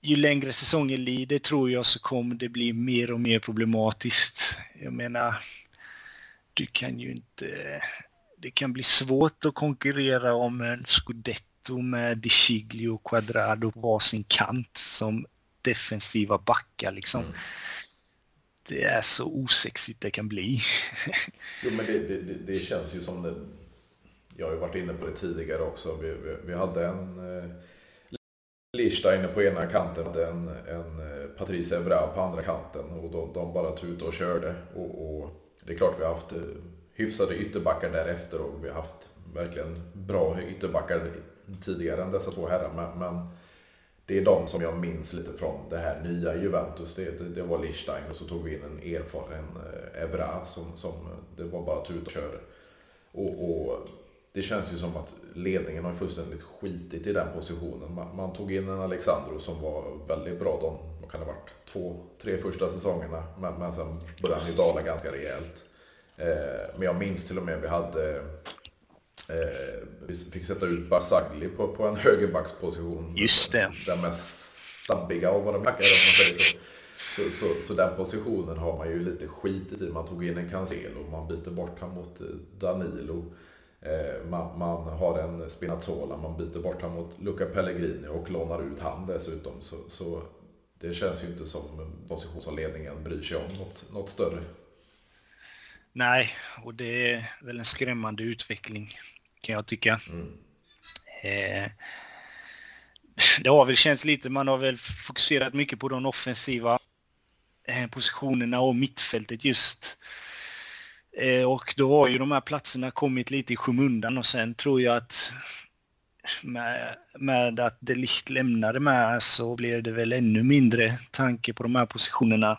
ju längre säsongen lider tror jag så kommer det bli mer och mer problematiskt. Jag menar, du kan ju inte... Det kan bli svårt att konkurrera om en scudetto med Di Ciglio och Quadrado på varsin kant som defensiva backar liksom. Mm det är så osexigt det kan bli. jo, men det, det, det, känns ju som det. Jag har ju varit inne på det tidigare också. Vi, vi, vi hade en eh, Lichsteiner på ena kanten, och en, en eh, Patrice Evra på andra kanten och de, de bara tutade och körde. Och, och, det är klart vi har haft eh, hyfsade ytterbackar därefter och vi har haft verkligen bra ytterbackar tidigare än dessa två herrar. Men, men det är de som jag minns lite från det här nya Juventus. Det, det, det var Lichstein och så tog vi in en erfaren eh, Evra som, som det var bara tut och kör. Och, och, det känns ju som att ledningen har fullständigt skitit i den positionen. Man, man, tog in en Alexandro som var väldigt bra de, vad kan det ha varit, två, tre första säsongerna. Men, men sen började han ju dala ganska rejält. Eh, men jag minns till och med vi hade Eh, vi fick sätta ut Basagli på, på en högerbacksposition. Just det. Den mest stabbiga av våra backar om man säger så. Så, så, så, den positionen har man ju lite skitit i. Man tog in en Cancelo, man byter bort honom mot eh, Danilo. Eh, man, man, har en Spinazzola, man byter bort honom mot Luca Pellegrini och lånar ut han dessutom. Så, så det känns ju inte som position som ledningen bryr sig om något, något större. Nej, och det är väl en skrämmande utveckling kan jag tycka. Mm. Eh, det har väl känts lite, man har väl fokuserat mycket på de offensiva eh, positionerna och mittfältet just. Eh, och då har ju de här platserna kommit lite i skymundan och sen tror jag att med, med att de Ligt lämnade med så blev det väl ännu mindre tanke på de här positionerna.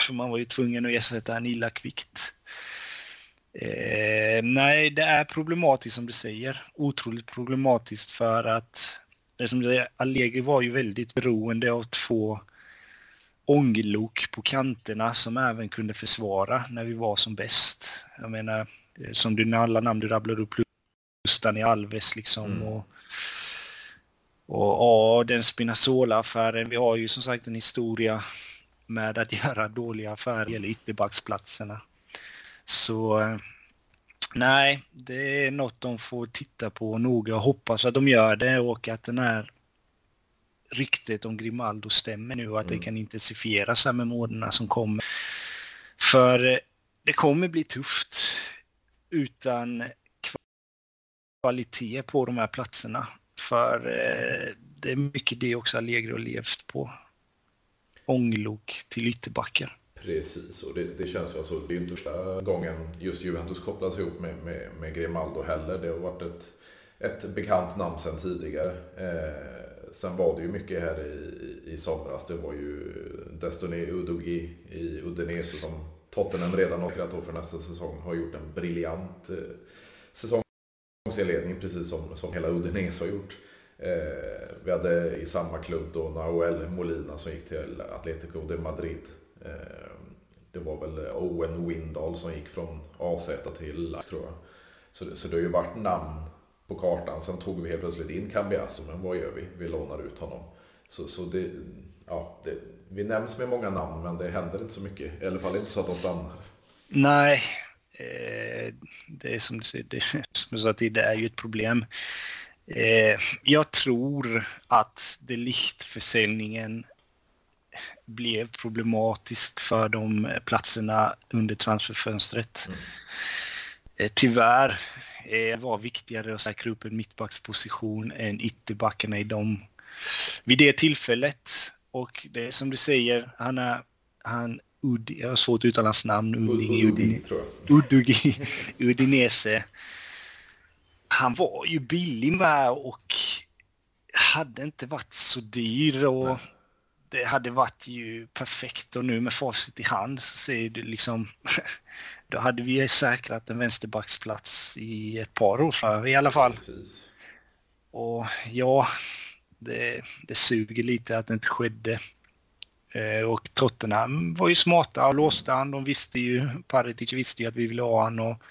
För man var ju tvungen att ersätta en illa kvickt. Eh, nej, det är problematiskt som du säger. Otroligt problematiskt för att det som det, Allegri var ju väldigt beroende av två ånglok på kanterna som även kunde försvara när vi var som bäst. Jag menar, eh, som du, alla namn du rabblar upp, Lustan i Alves liksom mm. och och ja, den Spinazzola-affären. Vi har ju som sagt en historia med att göra dåliga affärer eller ytterbacksplatserna. Så eh, nej, det är något de får titta på noga och hoppas att de gör det och att den här ryktet om Grimaldo stämmer nu och att mm. det kan intensifieras här med månaderna som kommer. För eh, det kommer bli tufft utan kvalitet på de här platserna. För eh, det är mycket det också Allegri har levt på. Ånglok till ytterbackar. Precis, och det, det känns ju alltså, det är inte första gången just Juventus kopplas ihop med, med, med Grimaldo heller. Det har varit ett, ett bekant namn sedan tidigare. Eh, sen var det ju mycket här i, i somras. Det var ju Destiny Udogi i Udinese som Tottenham redan har för nästa säsong har gjort en briljant eh, säsongsinledning precis som, som hela Udinese har gjort. Eh, vi hade i samma klubb då Nahuel Molina som gick till Atletico de Madrid. Eh, det var väl Owen Windahl som gick från AZ till tror jag. Så, så det har ju varit namn på kartan. Sen tog vi helt plötsligt in Cambiasso, men vad gör vi? Vi lånar ut honom. Så, så det, ja, det, vi nämns med många namn, men det händer inte så mycket. I alla fall inte så att de stannar. Nej, eh, det är som det, som du sa tidigare, är ju ett problem. Eh, jag tror att det lichtförsäljningen blev problematisk för de platserna under transferfönstret. Mm. Eh, tyvärr eh, var viktigare att säkra upp en mittbacksposition än ytterbackarna i dem vid det tillfället. Och det är som du säger, han är, han Udi, jag har svårt att uttala hans namn, Uding, Udin, Udugi, Udinese. Han var ju billig med och hade inte varit så dyr och det hade varit ju perfekt och nu med facit i hand så ser du liksom då hade vi säkrat en vänsterbacksplats i ett par år för i alla fall. Precis. Och ja, det, det suger lite att det inte skedde. Eh, och Tottenham var ju smarta och låste han. De visste ju, Paritic visste ju att vi ville ha han och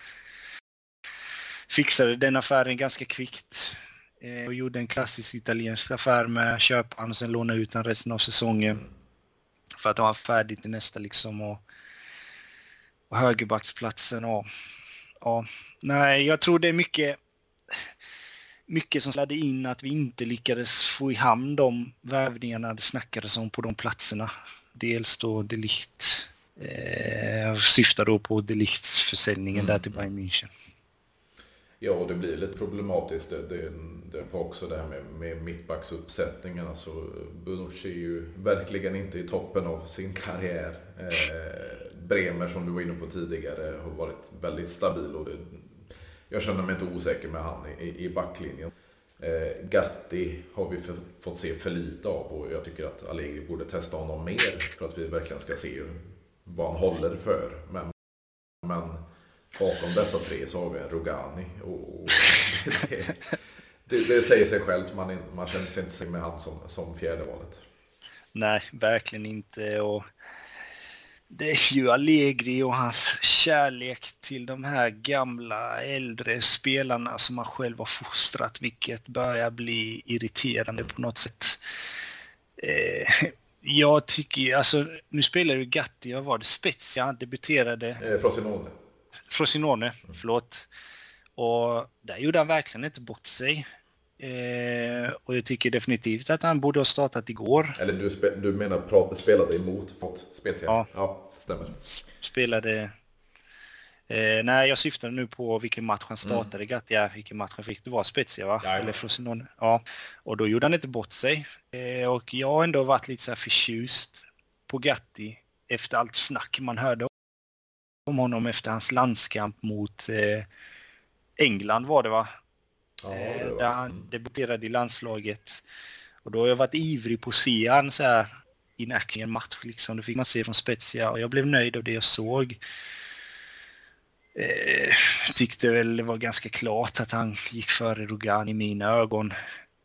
fixade den affären ganska kvickt. Eh, och gjorde en klassisk italiensk affär med köpa han och sen låna ut han resten av säsongen. För att ha färdigt till nästa liksom. Och, och högerbacksplatsen och ja, nej, jag tror det är mycket mycket som slädde in att vi inte lyckades få i hamn de värvningarna det snackades om på de platserna. Dels då Delicht, eh, syftar då på Delichts försäljningen mm. där till Bayern München. Ja, det blir lite problematiskt. Det, det, det var också det här med, med mittbacksuppsättningen. Alltså, Bonucci är ju verkligen inte i toppen av sin karriär. Eh, Bremer, som du var inne på tidigare, har varit väldigt stabil. Och det, jag känner mig inte osäker med han i, i backlinjen. Eh, Gatti har vi för, fått se för lite av och jag tycker att Allegri borde testa honom mer för att vi verkligen ska se vad han håller för. Men, men bakom dessa tre så har vi en Rogani. Och, det, det, det, säger sig självt, man, man känner sig inte med han som, som fjärde valet. Nej, verkligen inte. Och det är ju Allegri och hans kärlek till de här gamla äldre spelarna som han själv har fostrat, vilket börjar bli irriterande på något sätt. Eh, jag tycker alltså, nu spelar ju Gatti, vad var det, Spezia, debuterade. Eh, Frosinone. Frosinone, mm. förlåt. Och där gjorde han verkligen inte bort sig. Eh, och jag tycker definitivt att han borde ha startat igår. Eller du, spe, du menar prat, spelade emot mot Spezia? Ja. ja, stämmer. Spelade... Eh, nej, jag syftar nu på vilken match han startade. Mm. Gatti, ja, vilken match han fick. Det var Spezia, va? Ja, Eller Frosinone. Ja, och då gjorde han inte bort sig. Eh, och jag har ändå varit lite så här förtjust på Gatti efter allt snack man hörde om honom efter hans landskamp mot eh, England var det va? Ja, eh, där han debuterade i landslaget. Och då har jag varit ivrig på att se han så här in action i en match liksom. Det fick man se från Spezia och jag blev nöjd av det jag såg. Eh, tyckte väl det var ganska klart att han gick före Rogan i mina ögon.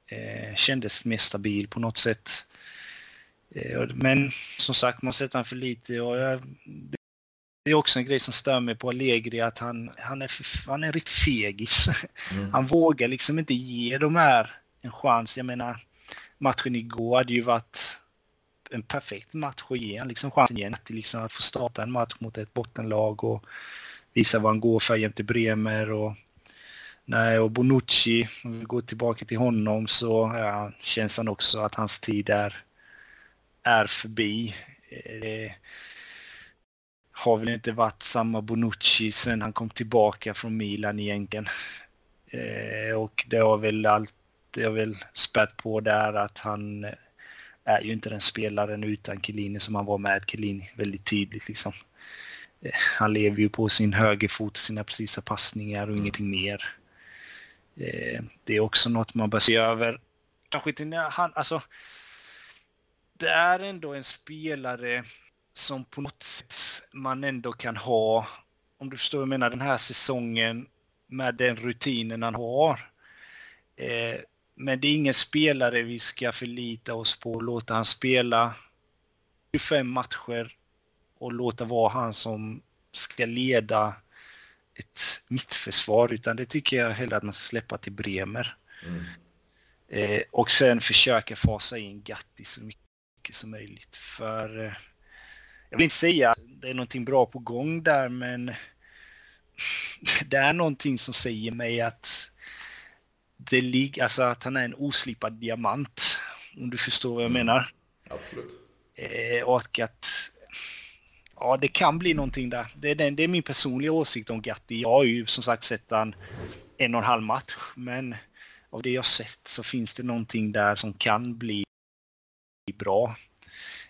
Eh, kändes mer stabil på något sätt. Eh, men som sagt, man sett han för lite och jag, det är också en grej som stör mig på Allegri att han, han, är, han är riktigt fegis. Mm. Han vågar liksom inte ge de här en chans. Jag menar, matchen igår hade ju varit en perfekt match att ge liksom chansen igen till liksom att få starta en match mot ett bottenlag och visa vad han går för jämte Bremer och Nej, och Bonucci, om vi går tillbaka till honom så ja, känns han också att hans tid är, är förbi. Eh, har väl inte varit samma Bonucci sen han kom tillbaka från Milan egentligen. Eh, och det har väl allt, det har väl spät på där att han är ju inte den spelaren utan Chiellini som han var med Chiellini väldigt tydligt liksom. Eh, han lever ju på sin högerfot, sina precisa passningar och mm. ingenting mer. Eh, det är också något man bör se över. Kanske inte när han, alltså. Det är ändå en spelare som på något sätt man ändå kan ha, om du förstår vad jag menar, den här säsongen med den rutinen han har. Eh, men det är ingen spelare vi ska förlita oss på. Låta han spela 25 matcher och låta vara han som ska leda ett mittförsvar. Utan det tycker jag hellre att man ska släppa till Bremer. Mm. Eh, och sen försöka fasa in Gatti så mycket som möjligt. För eh, jag vill inte säga att det är någonting bra på gång där men det är någonting som säger mig att det ligger, alltså att han är en oslipad diamant. Om du förstår vad jag mm. menar. Absolut. Eh, och att ja, det kan bli någonting där. Det är, den, det är min personliga åsikt om Gatti. Jag har ju som sagt sett han en och en halv match, men av det jag sett så finns det någonting där som kan bli bra.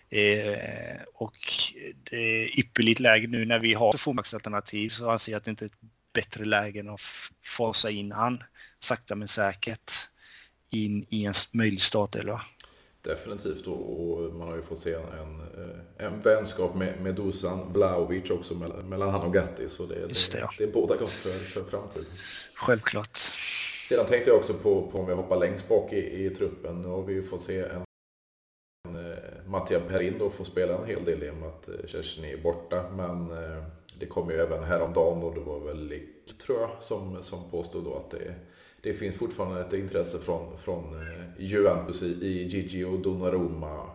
Eh, och det är ypperligt läge nu när vi har fullmaktsalternativ så anser jag att det inte är ett bättre läge än att fasa in han sakta men säkert in i en möjlig startelva. Definitivt och, man har ju fått se en, en, eh, vänskap med, med Dusan Vlahovic också mellan, mellan han och Gatti så det, det, det, ja. det är båda gott för, för framtiden. Självklart. Sedan tänkte jag också på, på om vi hoppar längst bak i, i truppen. Nu har vi ju fått se en, Eh, Mattia Perin då får spela en hel del i och med att eh, Kerstin är borta. Men eh, det kom ju även häromdagen och det var väl Lick, tror jag, som, som påstod då att det, det finns fortfarande ett intresse från, från Juventus i, i Gigi och Donnarumma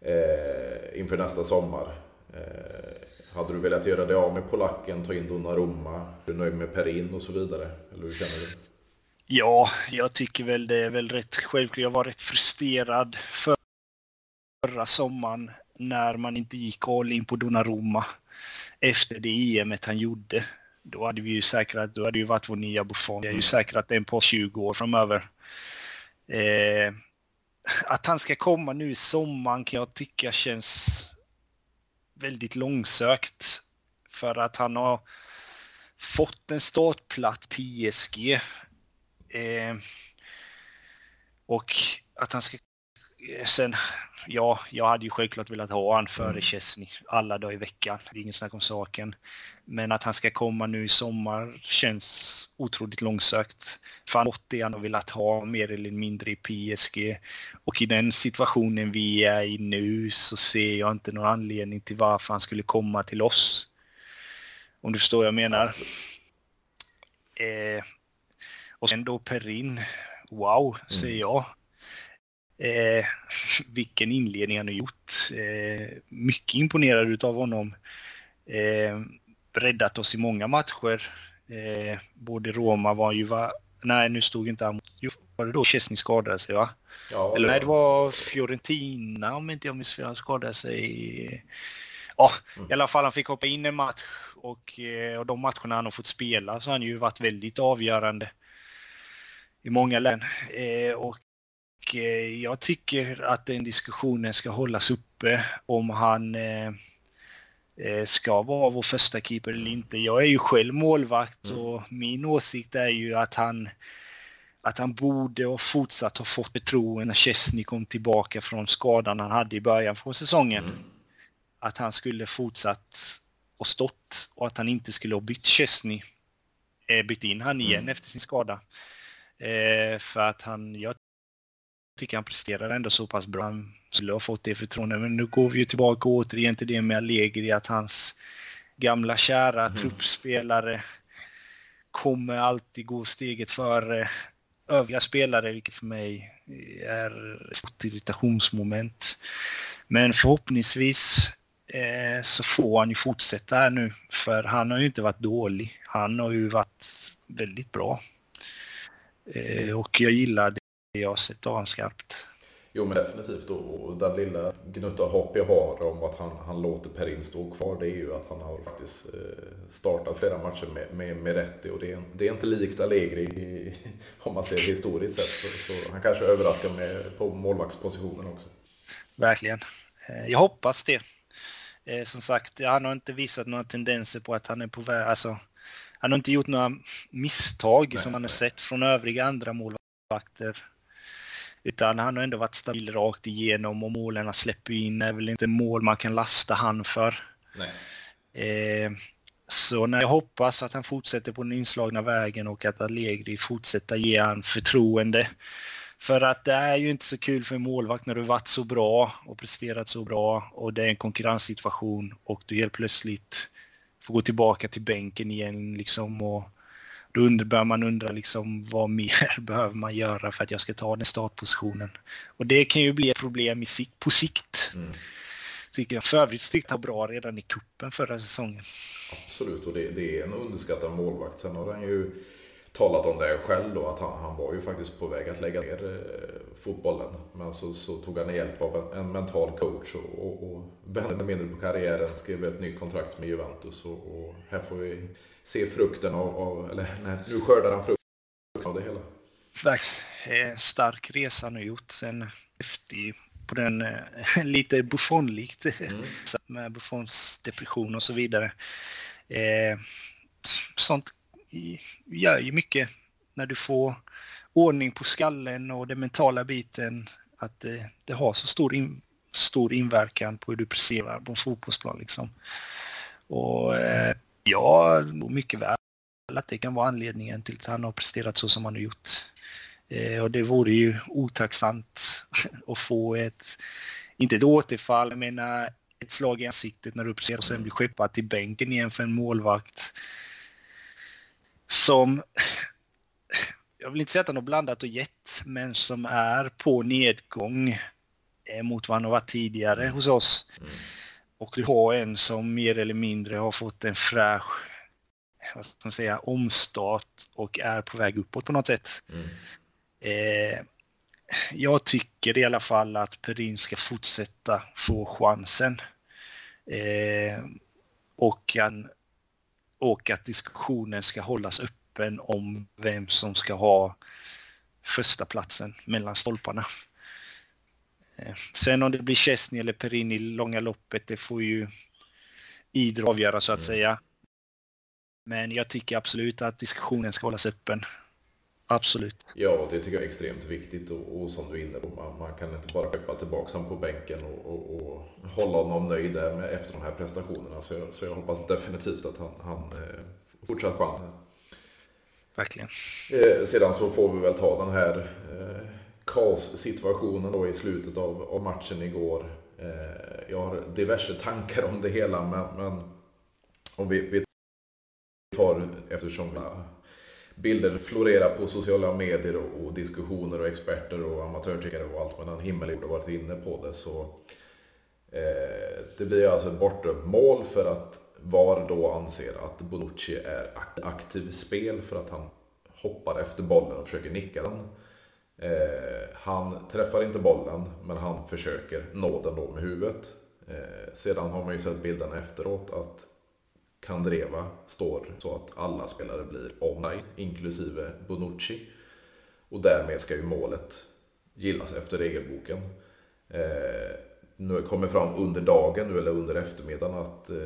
eh, inför nästa sommar. Eh, hade du velat göra det av med polacken, ta in Donnarumma? Är du nöjd med Perin och så vidare? Eller hur känner du? Ja, jag tycker väl det är väl rätt självklart. Jag var rätt frustrerad för förra sommaren när man inte gick all in på Donnarumma efter det EMet han gjorde. Då hade vi ju säkrat, då hade ju varit vår nya Buffon. Vi har ju säkrat den på 20 år framöver. Eh, att han ska komma nu i sommaren kan jag tycka känns väldigt långsökt. För att han har fått en startplats PSG Eh, och att han ska... Sen, ja, jag hade ju självklart velat ha han före mm. Chesney alla dagar i veckan. Det är inget snack om saken. Men att han ska komma nu i sommar känns otroligt långsökt. För han det han har velat ha mer eller mindre i PSG. Och i den situationen vi är i nu så ser jag inte någon anledning till varför han skulle komma till oss. Om du förstår vad jag menar. Eh, och sen då Perin, wow, mm. säger jag. Eh, vilken inledning han har gjort. Eh, mycket imponerad utav honom. Eh, räddat oss i många matcher. Eh, både Roma var ju, va, nej nu stod inte han var det då Chesney skadade sig va? Ja, Eller nej, det var Fiorentina om inte jag minns fel, han skadade sig. Ja, mm. i alla fall han fick hoppa in en match och, eh, och de matcherna han har fått spela så har han ju varit väldigt avgörande i många län. Eh, och jag tycker att den diskussionen ska hållas uppe om han eh, ska vara vår första keeper eller inte. Jag är ju själv målvakt mm. och min åsikt är ju att han att han borde och fortsatt ha fått förtroende när Chesney kom tillbaka från skadan han hade i början på säsongen. Mm. Att han skulle fortsatt och stått och att han inte skulle ha bytt Chesney. Bytt in han igen mm. efter sin skada. Eh, för att han, jag tycker han presterar ändå så pass bra. Han skulle ha fått det förtroendet. Men nu går vi ju tillbaka återigen till det med Allegri, att hans gamla kära mm. truppspelare kommer alltid gå steget före övriga spelare, vilket för mig är ett stort irritationsmoment. Men förhoppningsvis eh, så får han ju fortsätta här nu, för han har ju inte varit dålig. Han har ju varit väldigt bra. Eh, och jag gillar jag har honom skarpt. Jo men definitivt och den lilla gnutta hopp jag har om att han, han låter Perin stå kvar det är ju att han har faktiskt eh, startat flera matcher med, med, med Rätti och det är, det är inte likt Allegri om man ser det historiskt sett så, så han kanske överraskar med på målvaktspositionen också. Verkligen. Eh, jag hoppas det. Som sagt, han har inte visat några tendenser på att han är på väg, alltså han har inte gjort några misstag nej, som man har sett från övriga andra målvakter. Utan han har ändå varit stabil rakt igenom och målen han släpper in är väl inte mål man kan lasta han för. Eh, så när jag hoppas att han fortsätter på den inslagna vägen och att Allegri fortsätter ge han förtroende. För att det är ju inte så kul för en målvakt när du varit så bra och presterat så bra och det är en konkurrenssituation och du helt plötsligt får gå tillbaka till bänken igen liksom och då börjar man undra liksom vad mer behöver man göra för att jag ska ta den startpositionen. Och det kan ju bli ett problem i, på sikt. Mm. Tycker jag. För övrigt tyckte han bra redan i kuppen förra säsongen. Absolut, och det, det är en underskattad målvakt. Sen har han ju talat om det själv då, att han, han var ju faktiskt på väg att lägga ner eh, fotbollen. Men så, så, tog han hjälp av en, en mental coach och, och, och vände mindre på karriären, skrev ett nytt kontrakt med Juventus och, och här får vi se frukten av, av eller nej, nu skördar han frukten av det hela. Verkligen stark resa har gjort sen efter på den eh, lite Buffon-likt mm. med Buffons depression och så vidare. Eh, sånt gör ju mycket när du får ordning på skallen och den mentala biten. Att det, det har så stor, in, stor inverkan på hur du presterar på en fotbollsplan. Liksom. Och eh, ja, mycket väl att det kan vara anledningen till att han har presterat så som han har gjort. Eh, och det vore ju otacksamt att få ett, inte ett återfall, jag menar eh, ett slag i ansiktet när du presterar och sen blir skeppad till bänken igen för en målvakt som, jag vill inte säga att han har blandat och gett, men som är på nedgång eh, mot vad han har varit tidigare hos oss. Mm. Och du har en som mer eller mindre har fått en fräsch vad ska man säga, omstart och är på väg uppåt på något sätt. Mm. Eh, jag tycker i alla fall att Perin ska fortsätta få chansen. Eh, och han och att diskussionen ska hållas öppen om vem som ska ha första platsen mellan stolparna. Eh, sen om det blir Chesney eller Perin i långa loppet, det får ju Idre avgöra så att mm. säga. Men jag tycker absolut att diskussionen ska hållas öppen. Absolut. Ja, det tycker jag är extremt viktigt och, och som du är inne på, man, man kan inte bara skeppa tillbaka honom på bänken och, och, och, hålla honom nöjd där med, efter de här prestationerna. Så jag, så jag hoppas definitivt att han, han eh, fortsatt chans. Verkligen. Eh, sedan så får vi väl ta den här eh, kaossituationen då i slutet av, av matchen igår. Eh, jag har diverse tankar om det hela, men, men om vi, vi tar, eftersom bilder florerar på sociala medier och, och diskussioner och experter och amatörtyckare och allt mellan himmel och jord har varit inne på det så eh, det blir alltså ett bortdömt mål för att VAR då anser att Bonucci är aktiv spel för att han hoppar efter bollen och försöker nicka den. Eh, han träffar inte bollen men han försöker nå den då med huvudet. Eh, sedan har man ju sett bilderna efteråt att Kandreva står så att alla spelare blir online, inklusive Bonucci. Och därmed ska ju målet gillas efter regelboken. Eh, nu kommer fram under dagen nu eller under eftermiddagen att eh,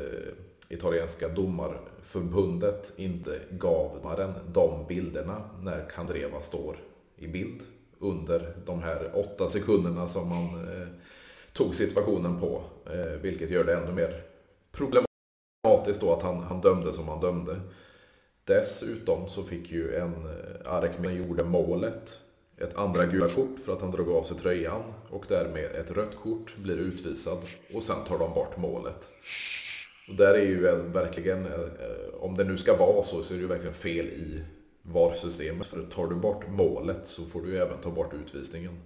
italienska domarförbundet inte gav domaren de bilderna när Kandreva står i bild under de här åtta sekunderna som man eh, tog situationen på. Eh, vilket gör det ännu mer problematiskt då att han, han dömde som han dömde. Dessutom så fick ju en eh, gjorde målet ett andra gula kort för att han drog av sig tröjan och därmed ett rött kort blir utvisad och sen tar de bort målet. Och där är ju verkligen, eh, eh, om det nu ska vara så, så är det ju verkligen fel i VAR-systemet. För tar du bort målet så får du även ta bort utvisningen.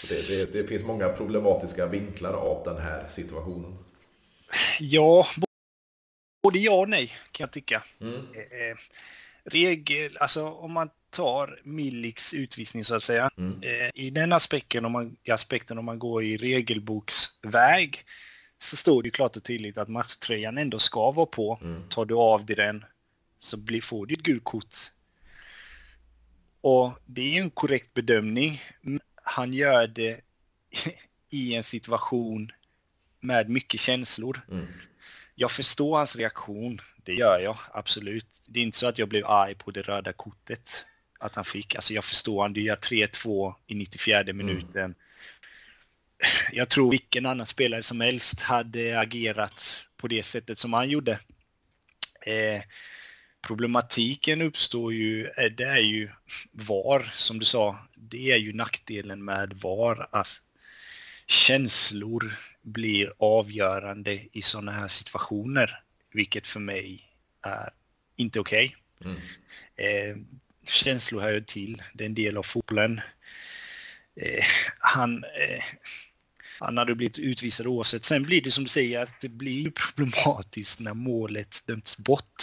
Så det, det, det finns många problematiska vinklar av den här situationen. Ja, Både ja och nej kan jag tycka. Mm. Eh, eh, regel, alltså om man tar Milliks utvisning så att säga. Mm. Eh, I den aspekten om, man, i aspekten om man går i regelboksväg så står det klart och tydligt att matchtröjan ändå ska vara på. Mm. Tar du av dig den så blir, får du ett gult kort. Och det är en korrekt bedömning. Han gör det i en situation med mycket känslor. Mm jag förstår hans reaktion. Det gör jag absolut. Det är inte så att jag blev arg på det röda kortet. Att han fick. Alltså jag förstår han. Gör 3-2 i 94 mm. minuten. Mm. Jag tror vilken annan spelare som helst hade agerat på det sättet som han gjorde. Eh, problematiken uppstår ju, eh, det är ju VAR, som du sa, det är ju nackdelen med VAR, att känslor blir avgörande i sådana här situationer, vilket för mig är inte okej. Okay. Mm. Eh, känslor hör till, det är en del av fotbollen. Eh, han, eh, han hade blivit utvisad oavsett. Sen blir det som du säger att det blir problematiskt när målet dömts bort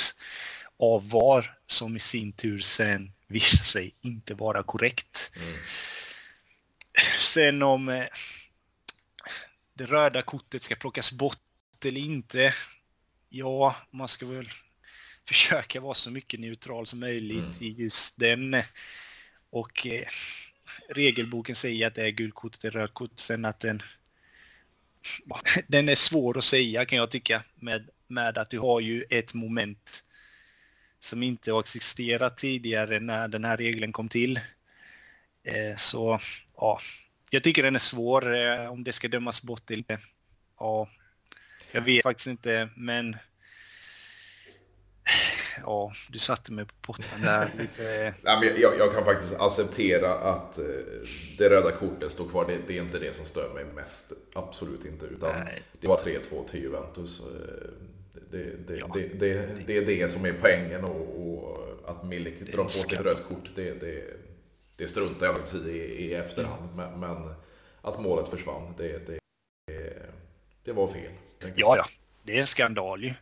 av VAR som i sin tur sen visar sig inte vara korrekt. Mm. Sen om eh, det röda kortet ska plockas bort eller inte. Ja, man ska väl försöka vara så mycket neutral som möjligt mm. i just den. Och eh, regelboken säger att det är gulkortet är rött kort. Sen att den, den är svår att säga kan jag tycka med, med att du har ju ett moment som inte har existerat tidigare när den här regeln kom till. Eh, så ja, jag tycker den är svår eh, om det ska dömas bort eller. Ja, jag vet faktiskt inte, men ja, du satte mig på potten där. Lite... Nej, men jag, jag, kan faktiskt acceptera att eh, det röda kortet står kvar. Det, det, är inte det som stör mig mest. Absolut inte. Utan det var 3-2 till Juventus. Det, det, ja. det, det, är det som är poängen och, och att Milik drar på sig ett rött kort, det, det, det struntar jag faktiskt i, i efterhand. Men, men, att målet försvann, det, det, det var fel. Ja, ja, det är en skandal ju.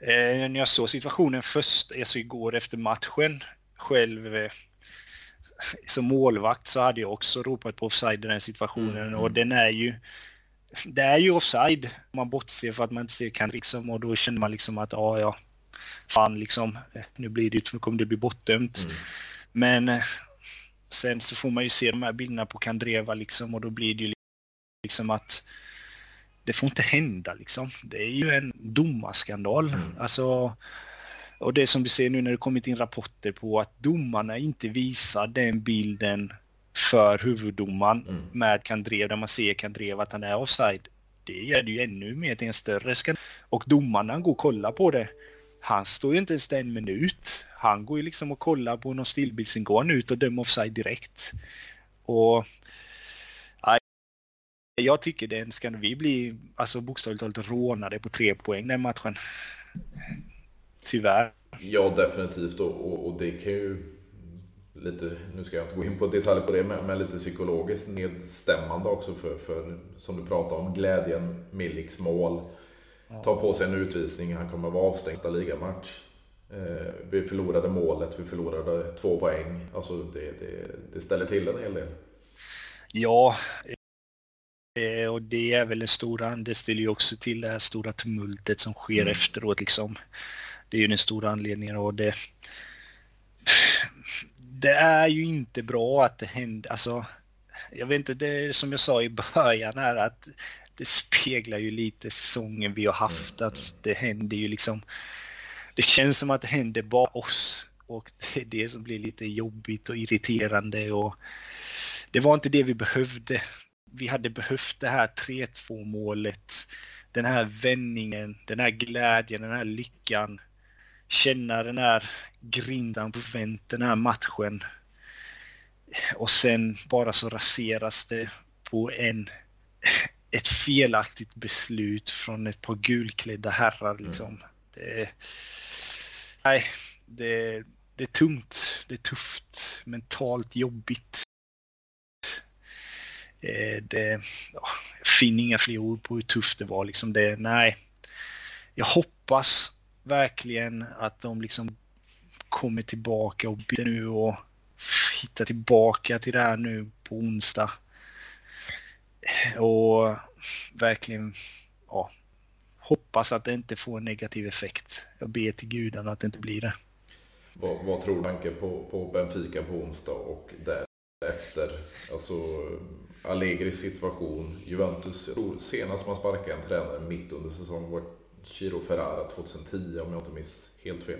Eh, när jag såg situationen först, alltså igår efter matchen, själv eh, som målvakt så hade jag också ropat på offside i den situationen mm. och den är ju det är ju offside. Man bortser för att man inte ser kan liksom och då känner man liksom att ja, ja, fan liksom, nu blir det, nu kommer det bli bortdömt. Mm. Men eh, sen så får man ju se de här bilderna på Kandreva liksom och då blir det ju liksom att det får inte hända liksom. Det är ju en domarskandal. Mm. Alltså, och det som vi ser nu när det kommit in rapporter på att domarna inte visar den bilden för huvuddomaren mm. med Kandrev, där man ser Kandrev att han är offside. Det gör det ju ännu mer till en större skandal. Och domaren går och kollar på det. Han står ju inte ens en minut. Han går ju liksom och kollar på någon stillbild, sen går han ut och dömer offside direkt. Och jag tycker den ska vi bli alltså bokstavligt talat rånade på tre poäng den matchen. Tyvärr. Ja, definitivt. Och, och, och, det kan ju lite, nu ska jag inte gå in på detaljer på det, men, men lite psykologiskt nedstämmande också för, för, som du pratar om, glädjen, Miliks mål. Ja. Tar på sig en utvisning, han kommer vara avstängd nästa ligamatch. Eh, vi förlorade målet, vi förlorade två poäng. Alltså det, det, det ställer till en hel del. Ja, eh, och det är väl en stor det ställer ju också till det här stora tumultet som sker mm. efteråt liksom. Det är ju den stora anledningen och det det är ju inte bra att det händer, alltså jag vet inte, det som jag sa i början här att det speglar ju lite säsongen vi har haft, att det händer ju liksom, det känns som att det händer bara oss och det är det som blir lite jobbigt och irriterande och det var inte det vi behövde. Vi hade behövt det här 3-2 målet, den här vändningen, den här glädjen, den här lyckan känna den här grindan på vänt den här matchen. Och sen bara så raseras det på en, ett felaktigt beslut från ett par gulklädda herrar mm. liksom. Mm. Det, nej, det, det är tungt, det är tufft, mentalt jobbigt. Eh, det, ja, jag finner inga fler ord på hur tufft det var liksom. Det, nej, jag hoppas verkligen att de liksom kommer tillbaka och byter nu och hittar tillbaka till det här nu på onsdag. Och verkligen ja, hoppas att det inte får en negativ effekt. Jag ber till gudarna att det inte blir det. Vad, vad tror du på, på Benfica på onsdag och därefter? Alltså Allegris situation, Juventus, senast man sparkade en tränare mitt under säsongen var Chiro Ferrara 2010 om jag inte minns helt fel.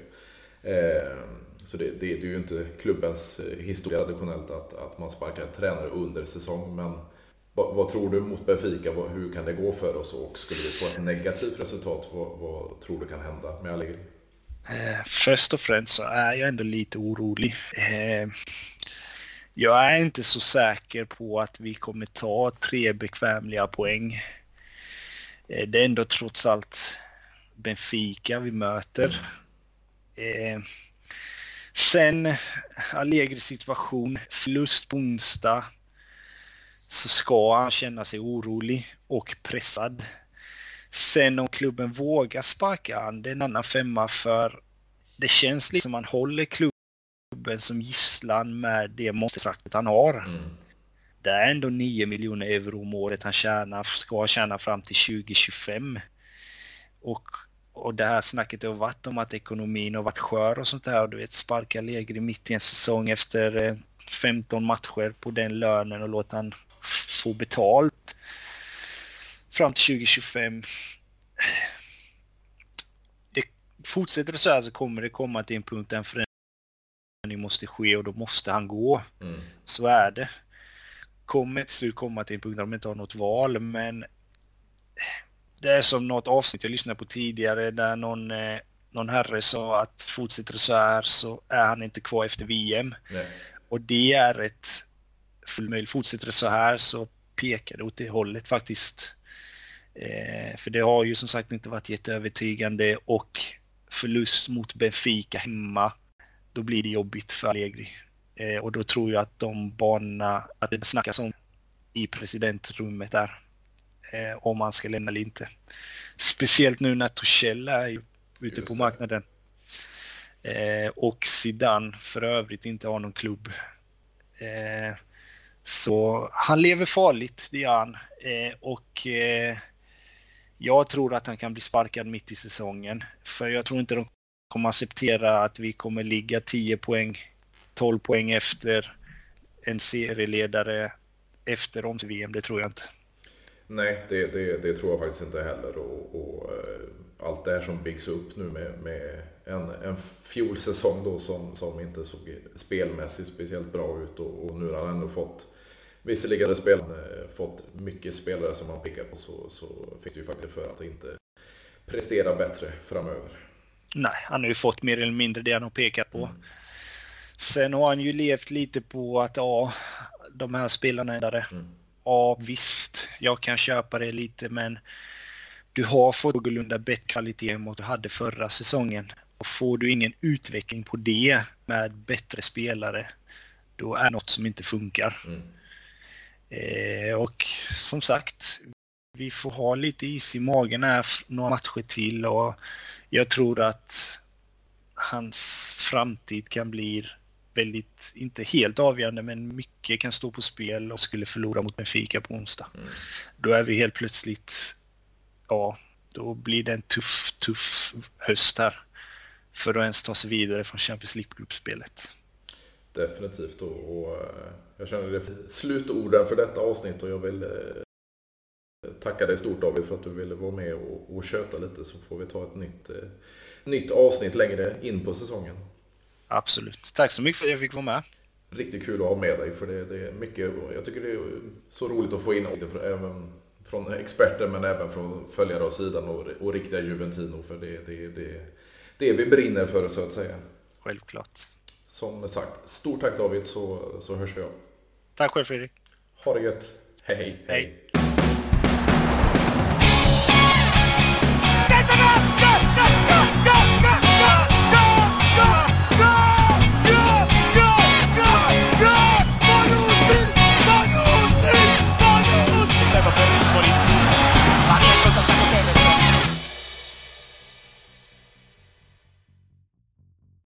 Ehm, så det, det, det, är ju inte klubbens eh, historia traditionellt att, att man sparkar tränare under säsong. Men vad, vad, tror du mot Benfica? Hur kan det gå för oss? Och skulle vi få ett negativt resultat, vad, vad tror du kan hända med Allegri? Eh, först och främst så är jag ändå lite orolig. Eh, jag är inte så säker på att vi kommer ta tre bekvämliga poäng. Det är ändå trots allt Benfica vi möter. Eh, sen Allegri situation, förlust på onsdag. Så ska han känna sig orolig och pressad. Sen om klubben vågar sparka han, det är en annan femma för det känns liksom man håller klubben som gisslan med det monstertraktet han har. Mm. Det är ändå 9 miljoner euro om året han tjänar, ska tjäna fram till 2025. Och, och det här snacket har varit om att ekonomin har varit skör och sånt där. Och du vet, sparka Legri mitt i en säsong efter 15 eh, matcher på den lönen och låta han få betalt fram till 2025. Det, fortsätter det så här så kommer det komma till en punkt där en förändring måste ske och då måste han gå. Mm. Så är det. Kommer till slut komma till en punkt där de inte har något val men det är som något avsnitt jag lyssnade på tidigare där någon, eh, någon herre sa att fortsätter så här så är han inte kvar efter VM. Nej. Och det är ett fullmöjligt. Fortsätter det så här så pekar det åt det hållet faktiskt. Eh, för det har ju som sagt inte varit jätteövertygande och förlust mot Benfica hemma, då blir det jobbigt för Allegri. Eh, och då tror jag att de banorna, att det snackas om i presidentrummet där, eh, om man ska lämna eller inte. Speciellt nu när Torshäll är ute på marknaden. Eh, och Zidane för övrigt inte har någon klubb. Eh, så han lever farligt, det gör han. Eh, och eh, jag tror att han kan bli sparkad mitt i säsongen. För jag tror inte de kommer acceptera att vi kommer ligga 10 poäng, 12 poäng efter en serieledare efter om VM. Det tror jag inte. Nej, det, det, det tror jag faktiskt inte heller. Och, och eh, allt det här som byggs upp nu med, med en, en fjolsäsong då som, som inte såg spelmässigt speciellt bra ut och, och nu har han ändå fått Visserligen spelaren eh, fått mycket spelare som han pickar på så, så finns det ju faktiskt för att inte prestera bättre framöver. Nej, han har ju fått mer eller mindre det han har pekat på. Mm. Sen har han ju levt lite på att ja, de här spelarna är där. Mm. Ja, visst, jag kan köpa det lite men du har fått någorlunda bättre kvalitet än vad du hade förra säsongen. Och får du ingen utveckling på det med bättre spelare, då är det något som inte funkar. Mm. Eh, och som sagt, vi får ha lite is i magen här några matcher till och jag tror att hans framtid kan bli väldigt, inte helt avgörande, men mycket kan stå på spel och skulle förlora mot Benfica på onsdag. Mm. Då är vi helt plötsligt, ja, då blir det en tuff, tuff höst här för att ens ta sig vidare från Champions League-gruppspelet. Definitivt och, eh, jag känner det slutorden för detta avsnitt och jag vill eh, tacka dig stort David för att du ville vara med och, och köta lite så får vi ta ett nytt, eh, nytt avsnitt längre in på säsongen. Absolut. Tack så mycket för att jag fick vara med. Riktigt kul att ha med dig för det, det är mycket, jag tycker det är så roligt att få in även från experter men även från följare av sidan och, och riktiga Juventino för det är det, det, det vi brinner för så att säga. Självklart. Som sagt, stort tack David så, så hörs vi av. Tack själv Fredrik. Ha det gött. Hej. Hej. hej. Go, go, go, go!